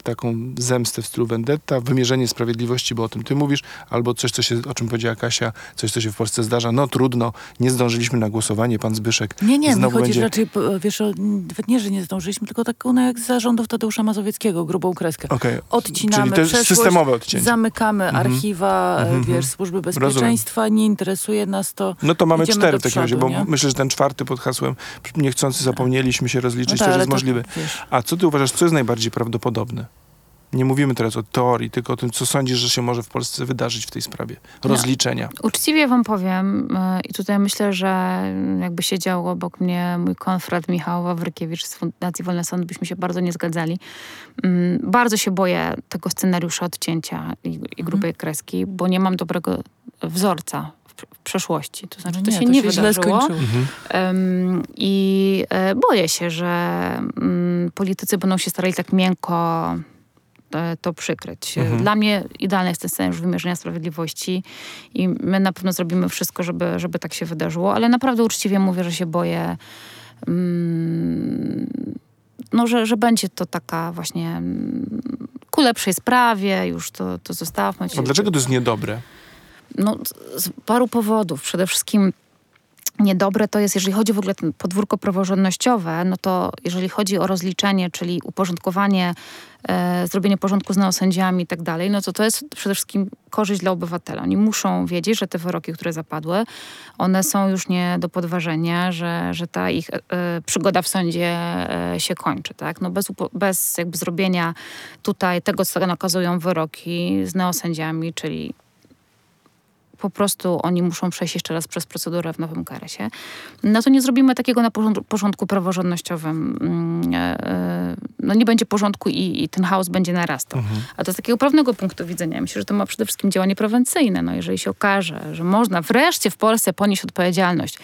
S2: taką zemstę w stylu vendetta, wymierzenie sprawiedliwości, bo o tym ty mówisz, albo coś, co się, o czym powiedziała Kasia, coś, co się w Polsce zdarza. No trudno, nie zdążyliśmy na głosowanie, pan Zbyszek
S3: Nie, nie, mi
S2: znowu
S3: chodzi
S2: będzie...
S3: raczej, po- wiesz, nie, że nie zdążyliśmy, tylko taką no, jak z zarządów Tadeusza Mazowieckiego, grubą kreskę.
S2: Okej,
S3: Odcinamy
S2: czyli to jest systemowe odcięcie.
S3: Zamykamy
S2: Mhm.
S3: archiwa, e,
S2: Mhm.
S3: wiesz, służby bezpieczeństwa, nie interesuje nas to.
S2: No to mamy cztery w takim razie, bo
S3: nie?
S2: myślę, że ten czwarty pod hasłem niechcący zapomnieliśmy się rozliczyć,
S3: No tak,
S2: też jest możliwy.
S3: wiesz,
S2: A co ty uważasz, co jest najbardziej prawdopodobne? Nie mówimy teraz o teorii, tylko o tym, co sądzisz, że się może w Polsce wydarzyć w tej sprawie. Rozliczenia.
S4: Uczciwie wam powiem e, i tutaj myślę, że jakby siedział obok mnie mój konfrat Michał Wawrykiewicz z Fundacji Wolny Sąd, byśmy się bardzo nie zgadzali. Mm, Bardzo się boję tego scenariusza odcięcia i, i grubej kreski, bo nie mam dobrego wzorca w, przeszłości. To znaczy,
S3: no
S4: to
S3: nie,
S4: się nie
S3: źle
S4: wydarzyło.
S2: Mhm.
S4: Em, I e, boję się, że mm, politycy będą się starali tak miękko to przykryć.
S2: Mhm.
S4: Dla mnie idealny jest ten scenariusz wymierzenia sprawiedliwości i my na pewno zrobimy wszystko, żeby, żeby tak się wydarzyło, ale naprawdę uczciwie mówię, że się boję mm, no, że, że będzie to taka właśnie mm, ku lepszej sprawie, już to, to zostawmy.
S2: A dlaczego to jest niedobre?
S4: No, z paru powodów. Przede wszystkim niedobre to jest, jeżeli chodzi w ogóle o podwórko praworządnościowe, no to jeżeli chodzi o rozliczenie, czyli uporządkowanie, e, zrobienie porządku z neosędziami i tak dalej, no to to jest przede wszystkim korzyść dla obywatela. Oni muszą wiedzieć, że te wyroki, które zapadły, one są już nie do podważenia, że, że ta ich e, przygoda w sądzie e, się kończy, tak? No bez, bez jakby zrobienia tutaj tego, co nakazują wyroki z neosędziami, czyli po prostu oni muszą przejść jeszcze raz przez procedurę w nowym karesie, no to nie zrobimy takiego na porządku praworządnościowym. Mm, e, e, no nie będzie porządku i, i ten chaos będzie narastał. Mhm. A to z takiego prawnego punktu widzenia myślę, że to ma przede wszystkim działanie prewencyjne. No jeżeli się okaże, że można wreszcie w Polsce ponieść odpowiedzialność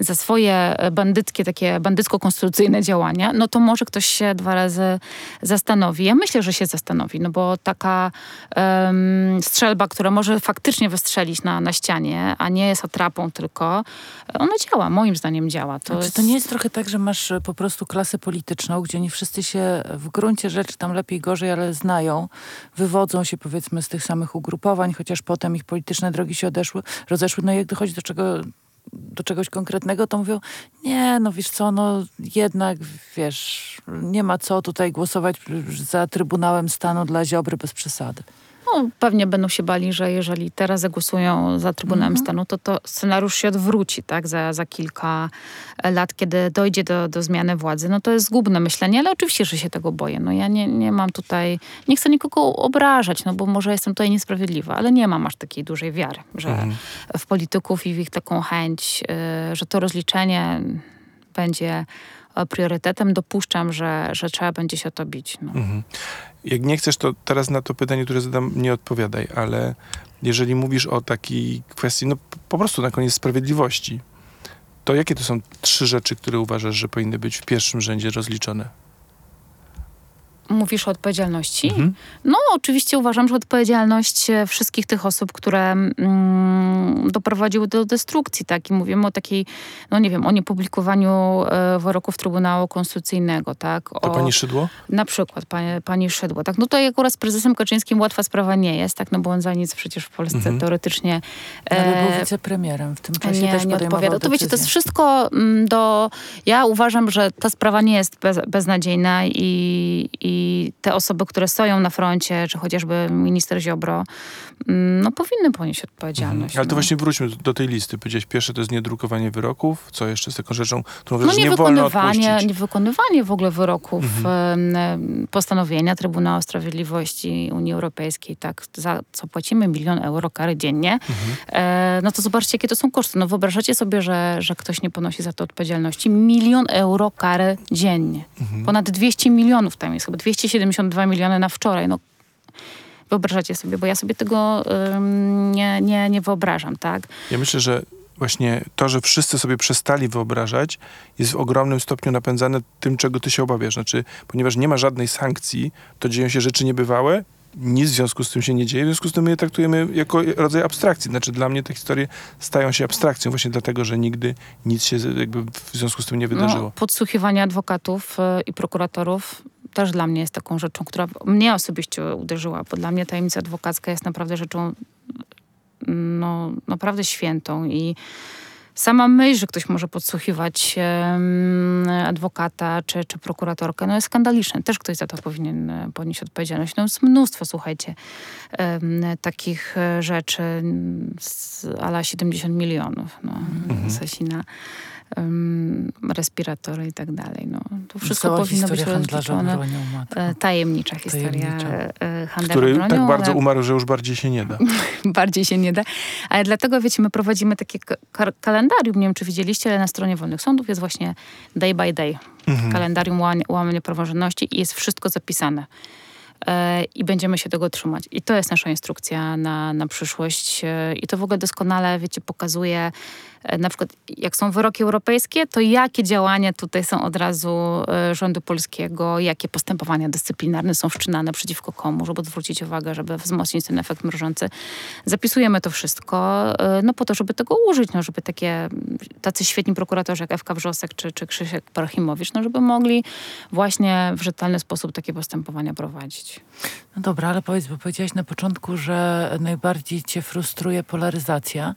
S4: za swoje bandyckie, takie bandycko-konstytucyjne działania, no to może ktoś się dwa razy zastanowi. Ja myślę, że się zastanowi, no bo taka um, strzelba, która może faktycznie wystrzelić na na, ścianie, a nie jest atrapą tylko, ona działa, moim zdaniem działa.
S3: To znaczy, jest... to nie jest trochę tak, że masz e, po prostu klasę polityczną, gdzie nie wszyscy się w gruncie rzeczy tam lepiej, gorzej, ale znają, wywodzą się powiedzmy z tych samych ugrupowań, chociaż potem ich polityczne drogi się odeszły, rozeszły. No i jak dochodzi do czego do czegoś konkretnego, to mówią, nie, no wiesz co, no jednak, wiesz, nie ma co tutaj głosować za Trybunałem Stanu dla Ziobry bez przesady.
S4: No, pewnie będą się bali, że jeżeli teraz zagłosują za Trybunałem mhm. Stanu, to to scenariusz się odwróci, tak, za, za kilka lat, kiedy dojdzie do, do zmiany władzy. No to jest zgubne myślenie, ale oczywiście, że się tego boję. No ja nie, nie mam tutaj, nie chcę nikogo obrażać, no bo może jestem tutaj niesprawiedliwa, ale nie mam aż takiej dużej wiary, że mhm. w polityków i w ich taką chęć, y, że to rozliczenie będzie priorytetem. Dopuszczam, że, że trzeba będzie się o to bić. No. Mhm.
S2: Jak nie chcesz, to teraz na to pytanie, które zadam, nie odpowiadaj, ale jeżeli mówisz o takiej kwestii, no po prostu na koniec sprawiedliwości, to jakie to są trzy rzeczy, które uważasz, że powinny być w pierwszym rzędzie rozliczone?
S4: Mówisz o odpowiedzialności? Mhm. No, oczywiście uważam, że odpowiedzialność e, wszystkich tych osób, które mm, doprowadziły do destrukcji, tak? I mówimy o takiej, no nie wiem, o niepublikowaniu e, wyroków Trybunału Konstytucyjnego, tak? O,
S2: to pani Szydło?
S4: Na przykład pani, pani Szydło, tak? No to akurat z prezesem Kaczyńskim łatwa sprawa nie jest, tak? No bo on za nic przecież w Polsce mhm. teoretycznie...
S3: E, Ale był wicepremierem w tym czasie nie, też nie odpowiada.
S4: To wiecie, to jest wszystko mm, do... Ja uważam, że ta sprawa nie jest bez, beznadziejna i, i te osoby, które stoją na froncie, czy chociażby minister Ziobro, no powinny ponieść odpowiedzialność.
S2: Mhm. Ale to no. właśnie wróćmy do tej listy. Powiedziałeś, pierwsze to jest niedrukowanie wyroków, co jeszcze z taką rzeczą, którą
S4: no,
S2: nie wolno
S4: odpuścić. Niewykonywanie w ogóle wyroków, mhm. postanowienia Trybunału Sprawiedliwości Unii Europejskiej, tak, za co płacimy milion euro kary dziennie, mhm. e, no to zobaczcie, jakie to są koszty. No wyobrażacie sobie, że, że ktoś nie ponosi za to odpowiedzialności. Milion euro kary dziennie. Mhm. Ponad 200 milionów tam jest, chyba 272 miliony na wczoraj. No, wyobrażacie sobie, bo ja sobie tego ym, nie, nie, nie wyobrażam, tak?
S2: Ja myślę, że właśnie to, że wszyscy sobie przestali wyobrażać, jest w ogromnym stopniu napędzane tym, czego ty się obawiasz. Znaczy, ponieważ nie ma żadnej sankcji, to dzieją się rzeczy niebywałe, nic w związku z tym się nie dzieje, w związku z tym my je traktujemy jako rodzaj abstrakcji. Znaczy dla mnie te historie stają się abstrakcją właśnie dlatego, że nigdy nic się jakby w związku z tym nie no, wydarzyło. No,
S4: podsłuchiwanie adwokatów y, i prokuratorów też dla mnie jest taką rzeczą, która mnie osobiście uderzyła, bo dla mnie tajemnica adwokacka jest naprawdę rzeczą no, naprawdę świętą i sama myśl, że ktoś może podsłuchiwać adwokata czy, czy prokuratorkę, no jest skandaliczne. Też ktoś za to powinien e, ponieść odpowiedzialność. No jest mnóstwo, słuchajcie, takich e, rzeczy z ala 70 milionów. No, mhm. Sasina um, respiratory i tak dalej. No, to wszystko Cała powinno być rozliczone. E, tajemnicza historia Tajemnicza. E, handlarza
S2: Który
S4: bronią.
S2: tak bardzo umarł, że już bardziej się nie da.
S4: bardziej się nie da. Ale dlatego, wiecie, my prowadzimy takie kalendarium, nie wiem, czy widzieliście, ale na stronie Wolnych Sądów jest właśnie day by day. Mhm. Kalendarium łamania praworządności i jest wszystko zapisane e, i będziemy się tego trzymać. I to jest nasza instrukcja na, na przyszłość. I to w ogóle doskonale, wiecie, pokazuje E, na przykład jak są wyroki europejskie, to jakie działania tutaj są od razu e, rządu polskiego, jakie postępowania dyscyplinarne są wszczynane przeciwko komu, żeby zwrócić uwagę, żeby wzmocnić ten efekt mrożący. Zapisujemy to wszystko, e, no po to, żeby tego użyć, no żeby takie, tacy świetni prokuratorzy jak Ewka Wrzosek czy, czy Krzysiek Parchimowicz, no żeby mogli właśnie w rzetelny sposób takie postępowania prowadzić.
S3: No dobra, ale powiedz, bo powiedziałaś na początku, że najbardziej cię frustruje polaryzacja.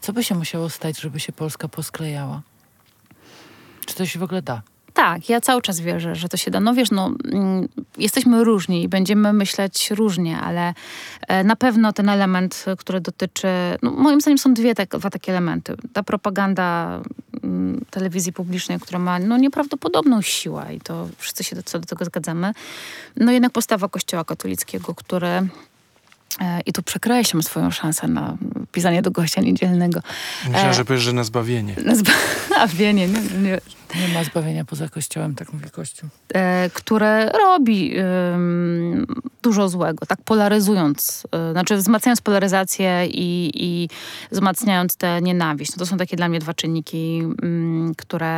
S3: Co by się musiało stać, żeby się Polska posklejała? Czy to się w ogóle da?
S4: Tak, ja cały czas wierzę, że to się da. No wiesz, no, mm, jesteśmy różni i będziemy myśleć różnie, ale e, na pewno ten element, który dotyczy, no, moim zdaniem są dwie, tak, dwa takie elementy. Ta propaganda mm, telewizji publicznej, która ma no, nieprawdopodobną siłę i to wszyscy się do, co do tego zgadzamy. No jednak postawa Kościoła katolickiego, który i tu przekreślam swoją szansę na pisanie do gościa niedzielnego.
S2: Myślałem,
S4: E,
S2: że powiesz, że na zbawienie.
S4: Na zbawienie, nie, nie,
S3: Nie ma zbawienia poza Kościołem, tak mówi Kościół.
S4: e, które robi ym, dużo złego, tak polaryzując, y, znaczy wzmacniając polaryzację i, i wzmacniając tę nienawiść. No to są takie dla mnie dwa czynniki, ym, które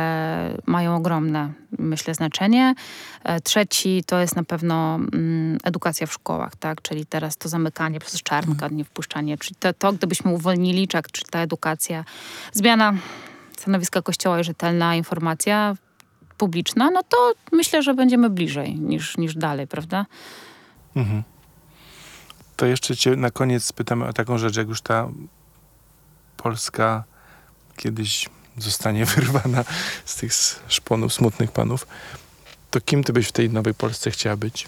S4: mają ogromne, myślę, znaczenie. E, trzeci to jest na pewno ym, edukacja w szkołach, tak? czyli teraz to zamykanie przez czarnka, nie wpuszczanie, czyli to, to gdybyśmy uwolnili, czy, czy ta edukacja, zmiana stanowiska Kościoła i rzetelna informacja publiczna, no to myślę, że będziemy bliżej niż, niż dalej, prawda?
S2: Mhm. To jeszcze cię na koniec spytamy o taką rzecz, jak już ta Polska kiedyś zostanie wyrwana z tych szponów smutnych panów, to kim ty byś w tej nowej Polsce chciała być?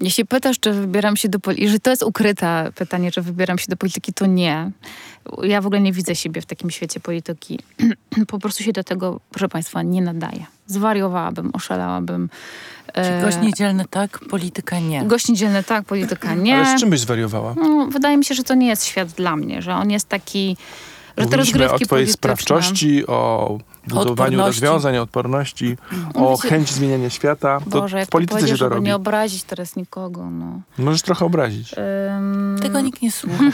S4: Jeśli pytasz, czy wybieram się do polityki, jeżeli to jest ukryte pytanie, czy wybieram się do polityki, to nie. Ja w ogóle nie widzę siebie w takim świecie polityki. po prostu się do tego, proszę Państwa, nie nadaje. Zwariowałabym, oszalałabym.
S3: Czy
S4: E,
S3: gość niedzielny tak, polityka nie.
S4: Gość niedzielny tak, polityka nie.
S2: Ale z czym byś zwariowała?
S4: No, wydaje mi się, że to nie jest świat dla mnie, że on jest taki, że
S2: Mówiliśmy o
S4: rozgrywki
S2: twojej
S4: polityczne...
S2: sprawczości, o budowaniu
S3: Odporności.
S2: rozwiązań, odporności, o chęci zmieniania świata. To
S4: Boże, jak
S2: w polityce się to
S4: żeby
S2: robi.
S4: nie obrazić teraz nikogo, no.
S2: Możesz trochę obrazić.
S4: Ym,
S3: Tego nikt nie słucha.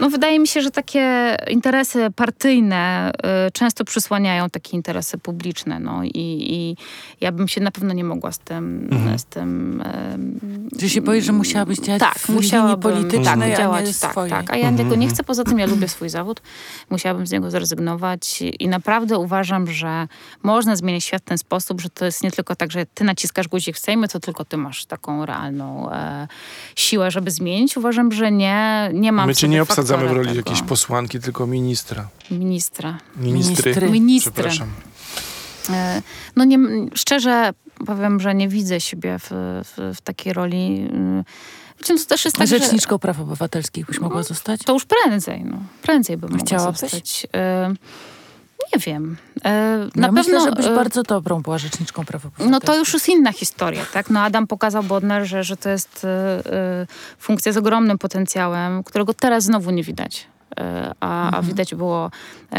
S4: No wydaje mi się, że takie interesy partyjne y, często przysłaniają takie interesy publiczne, no i, i ja bym się na pewno nie mogła z tym,
S2: Mhm.
S4: z tym ym,
S3: Czy się boisz, że musiałabyś działać
S4: tak,
S3: w linii
S4: musiałabym
S3: politycznej,
S4: tak,
S3: a nie
S4: działać, tak,
S3: swojej?
S4: tak. A ja
S2: Mhm,
S4: tego nie chcę, poza tym ja lubię swój zawód. Musiałabym z niego zrezygnować i naprawdę uważam, że można zmienić świat w ten sposób, że to jest nie tylko tak, że ty naciskasz guzik w Sejmie, to tylko ty masz taką realną e, siłę, żeby zmienić. Uważam, że nie, nie mam
S2: My cię nie obsadzamy w
S4: faktora
S2: roli
S4: tego
S2: jakiejś posłanki, tylko ministra.
S4: ministra.
S2: Ministry.
S3: Ministry.
S2: Przepraszam.
S4: E, No nie, szczerze powiem, że nie widzę siebie w, w, w takiej roli. Wiecie, no to też jest tak, że
S3: Rzeczniczką praw obywatelskich byś mogła zostać?
S4: to już prędzej, no. Prędzej bym mogła
S3: Chciałabyś?
S4: zostać. E, Nie wiem. E, Na
S3: ja
S4: pewno...
S3: myślę, że byś
S4: e,
S3: bardzo dobrą była rzeczniczką praw obywatelskich.
S4: No to już jest inna historia, tak? No Adam pokazał Bodnar, że, że to jest e, funkcja z ogromnym potencjałem, którego teraz znowu nie widać. E, A,
S3: Mhm.
S4: a widać było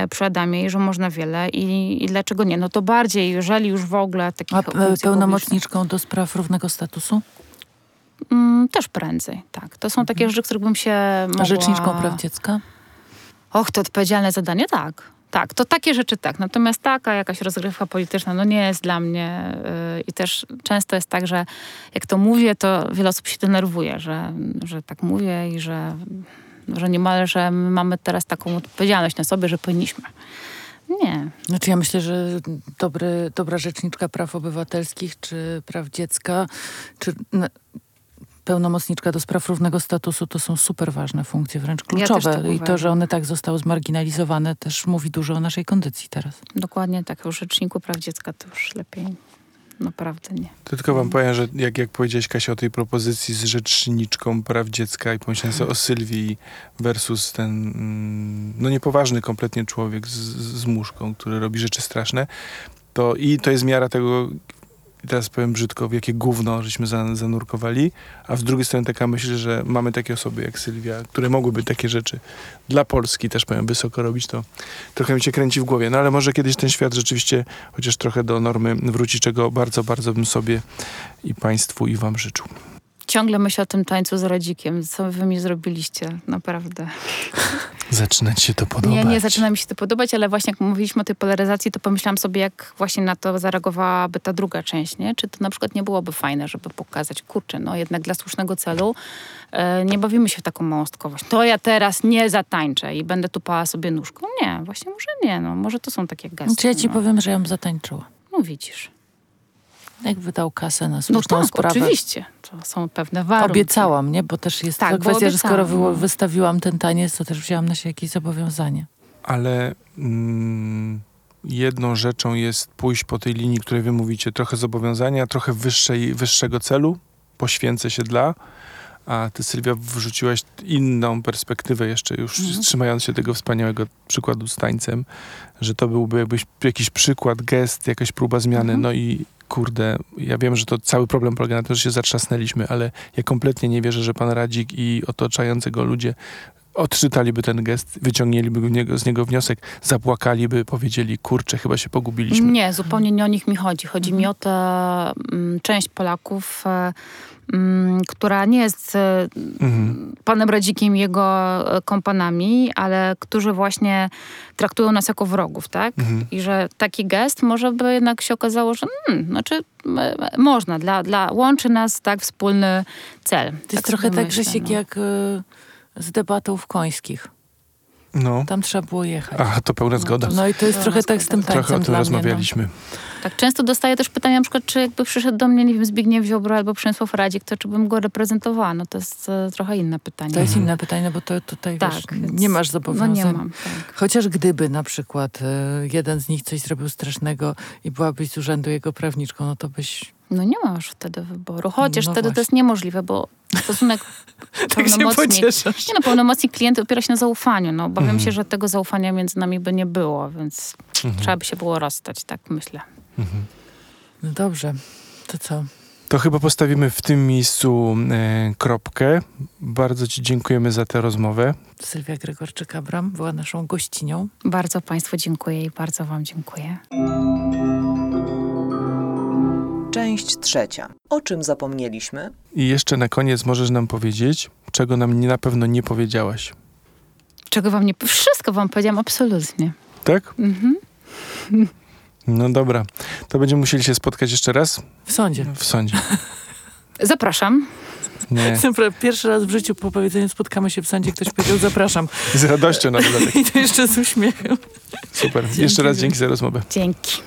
S4: przy Adamie, że można wiele i, i dlaczego nie? No to bardziej, jeżeli już w ogóle takich
S3: A pełnomocniczką do spraw równego statusu?
S4: mm, też prędzej, tak. To są takie rzeczy, których bym się mogła...
S3: A rzeczniczką praw dziecka?
S4: Och, to odpowiedzialne zadanie, tak. Tak, to takie rzeczy tak. Natomiast taka jakaś rozgrywka polityczna, no nie jest dla mnie yy, i też często jest tak, że jak to mówię, to wiele osób się denerwuje, że, że tak mówię i że, że niemal, że my mamy teraz taką odpowiedzialność na sobie, że powinniśmy. Nie.
S3: Znaczy ja myślę, że dobry, dobra rzeczniczka praw obywatelskich, czy praw dziecka, czy n- pełnomocniczka do spraw równego statusu to są super ważne funkcje, wręcz kluczowe.
S4: tak
S3: I to, że one tak zostały zmarginalizowane, też mówi dużo o naszej kondycji teraz.
S4: Dokładnie tak. O rzeczniku praw dziecka to już lepiej. Naprawdę nie.
S2: To tylko wam powiem, że jak, jak powiedziałeś Kasia o tej propozycji z rzeczniczką praw dziecka i pomyślałem sobie o Sylwii versus ten mm, no niepoważny kompletnie człowiek z, z muszką, który robi rzeczy straszne, to i to jest miara tego, i teraz powiem brzydko, w jakie gówno żeśmy za, zanurkowali, a z drugiej strony taka myśl, że mamy takie osoby jak Sylwia, które mogłyby takie rzeczy dla Polski też powiem wysoko robić, to trochę mi się kręci w głowie. No ale może kiedyś ten świat rzeczywiście chociaż trochę do normy wróci, czego bardzo, bardzo bym sobie i państwu i wam życzył.
S4: Ciągle myślę o tym tańcu z rodzikiem. Co wy mi zrobiliście? Naprawdę.
S2: Zaczyna ci się to podobać.
S4: Nie, nie zaczyna mi się to podobać, ale właśnie jak mówiliśmy o tej polaryzacji, to pomyślałam sobie, jak właśnie na to zareagowałaby ta druga część, nie? Czy to na przykład nie byłoby fajne, żeby pokazać, kurczę, no jednak dla słusznego celu e, nie bawimy się w taką małostkowość. To ja teraz nie zatańczę i będę tupała sobie nóżką. Nie, właśnie może nie, no. Może to są takie gesty.
S3: Czy ja ci
S4: no.
S3: powiem, że ja bym zatańczyła.
S4: No widzisz.
S3: Jak wydał kasę na
S4: No
S3: słuszną
S4: tak,
S3: sprawę.
S4: oczywiście. To są pewne warunki.
S3: Obiecałam, nie? Bo też jest
S4: Tak,
S3: kwestia, że skoro wy-
S4: no.
S3: wystawiłam ten taniec, to też wzięłam na siebie jakieś zobowiązanie.
S2: ale mm, jedną rzeczą jest pójść po tej linii, której wy mówicie, trochę zobowiązania, trochę wyższej, wyższego celu, poświęcę się dla, a ty Sylwia wrzuciłaś inną perspektywę jeszcze już
S3: Mhm.
S2: trzymając się tego wspaniałego przykładu z tańcem, że to byłby jakbyś jakiś przykład, gest, jakaś próba zmiany,
S3: Mhm.
S2: no i kurde, ja wiem, że to cały problem polega na tym, że się zatrzasnęliśmy, ale ja kompletnie nie wierzę, że pan Radzik i otaczający go ludzie odczytaliby ten gest, wyciągnęliby z niego wniosek, zapłakaliby, powiedzieli, kurczę, chyba się pogubiliśmy.
S4: Nie, zupełnie nie o nich mi chodzi. Chodzi mi
S3: Mhm.
S4: o tę mm, część Polaków, e, mm, która nie jest e,
S2: Mhm.
S4: panem Radzikiem i jego e, kompanami, ale którzy właśnie traktują nas jako wrogów, tak?
S2: Mhm.
S4: I że taki gest może by jednak się okazało, że hmm, znaczy można, dla, dla, łączy nas tak wspólny cel.
S3: To jest trochę
S4: sobie
S3: tak,
S4: myślę,
S3: Grzesiek,
S4: no.
S3: jak y, z debatą w Końskich.
S2: No,
S3: Tam trzeba było jechać.
S2: a to pełna zgoda.
S3: No i to jest
S4: Pełna
S3: trochę tak z tym tańcem
S2: Trochę o tym
S3: dla mnie, no.
S4: Tak, często dostaję też pytania, na przykład, czy jakby przyszedł do mnie, nie wiem, Zbigniew Ziobro albo Przemysław Radzik, to czy bym go reprezentowała? No to jest e, trochę inne pytanie.
S3: To jest inne pytanie, no bo to tutaj
S4: Tak,
S3: wiesz, nie masz
S4: No
S3: zobowiązań.
S4: nie mam, tak.
S3: Chociaż gdyby na przykład y, jeden z nich coś zrobił strasznego i byłabyś z urzędu jego prawniczką, no to byś
S4: No nie masz wtedy wyboru. Chociaż
S3: No
S4: wtedy to
S3: właśnie.
S4: jest niemożliwe, bo stosunek
S3: tak się
S4: pełnomocnik... Nie no, pełnomocnik klient opiera się na zaufaniu. No, obawiam
S2: Mhm.
S4: się, że tego zaufania między nami by nie było, więc
S2: Mhm.
S4: trzeba by się było rozstać, tak myślę.
S2: Mhm.
S3: No dobrze, to co?
S2: To chyba postawimy w tym miejscu e, kropkę. Bardzo Ci dziękujemy za tę rozmowę.
S3: Sylwia Gregorczyk-Abram była naszą gościnią.
S4: Bardzo Państwu dziękuję i bardzo Wam dziękuję.
S1: Część trzecia. O czym zapomnieliśmy?
S2: I jeszcze na koniec możesz nam powiedzieć, czego nam nie, na pewno nie powiedziałaś.
S4: Czego Wam nie... Wszystko Wam powiedziałam, absolutnie.
S2: Tak?
S4: Mhm.
S2: No dobra. To będziemy musieli się spotkać jeszcze raz
S3: W sądzie.
S2: w sądzie.
S4: Zapraszam.
S2: Nie,
S3: Pierwszy raz w życiu po powiedzeniu spotkamy się w sądzie, ktoś powiedział zapraszam.
S2: z radością na dodatek.
S3: I to jeszcze z uśmiechem.
S2: Super.
S3: Dzięki
S2: Jeszcze raz dzięki za rozmowę.
S4: Dzięki.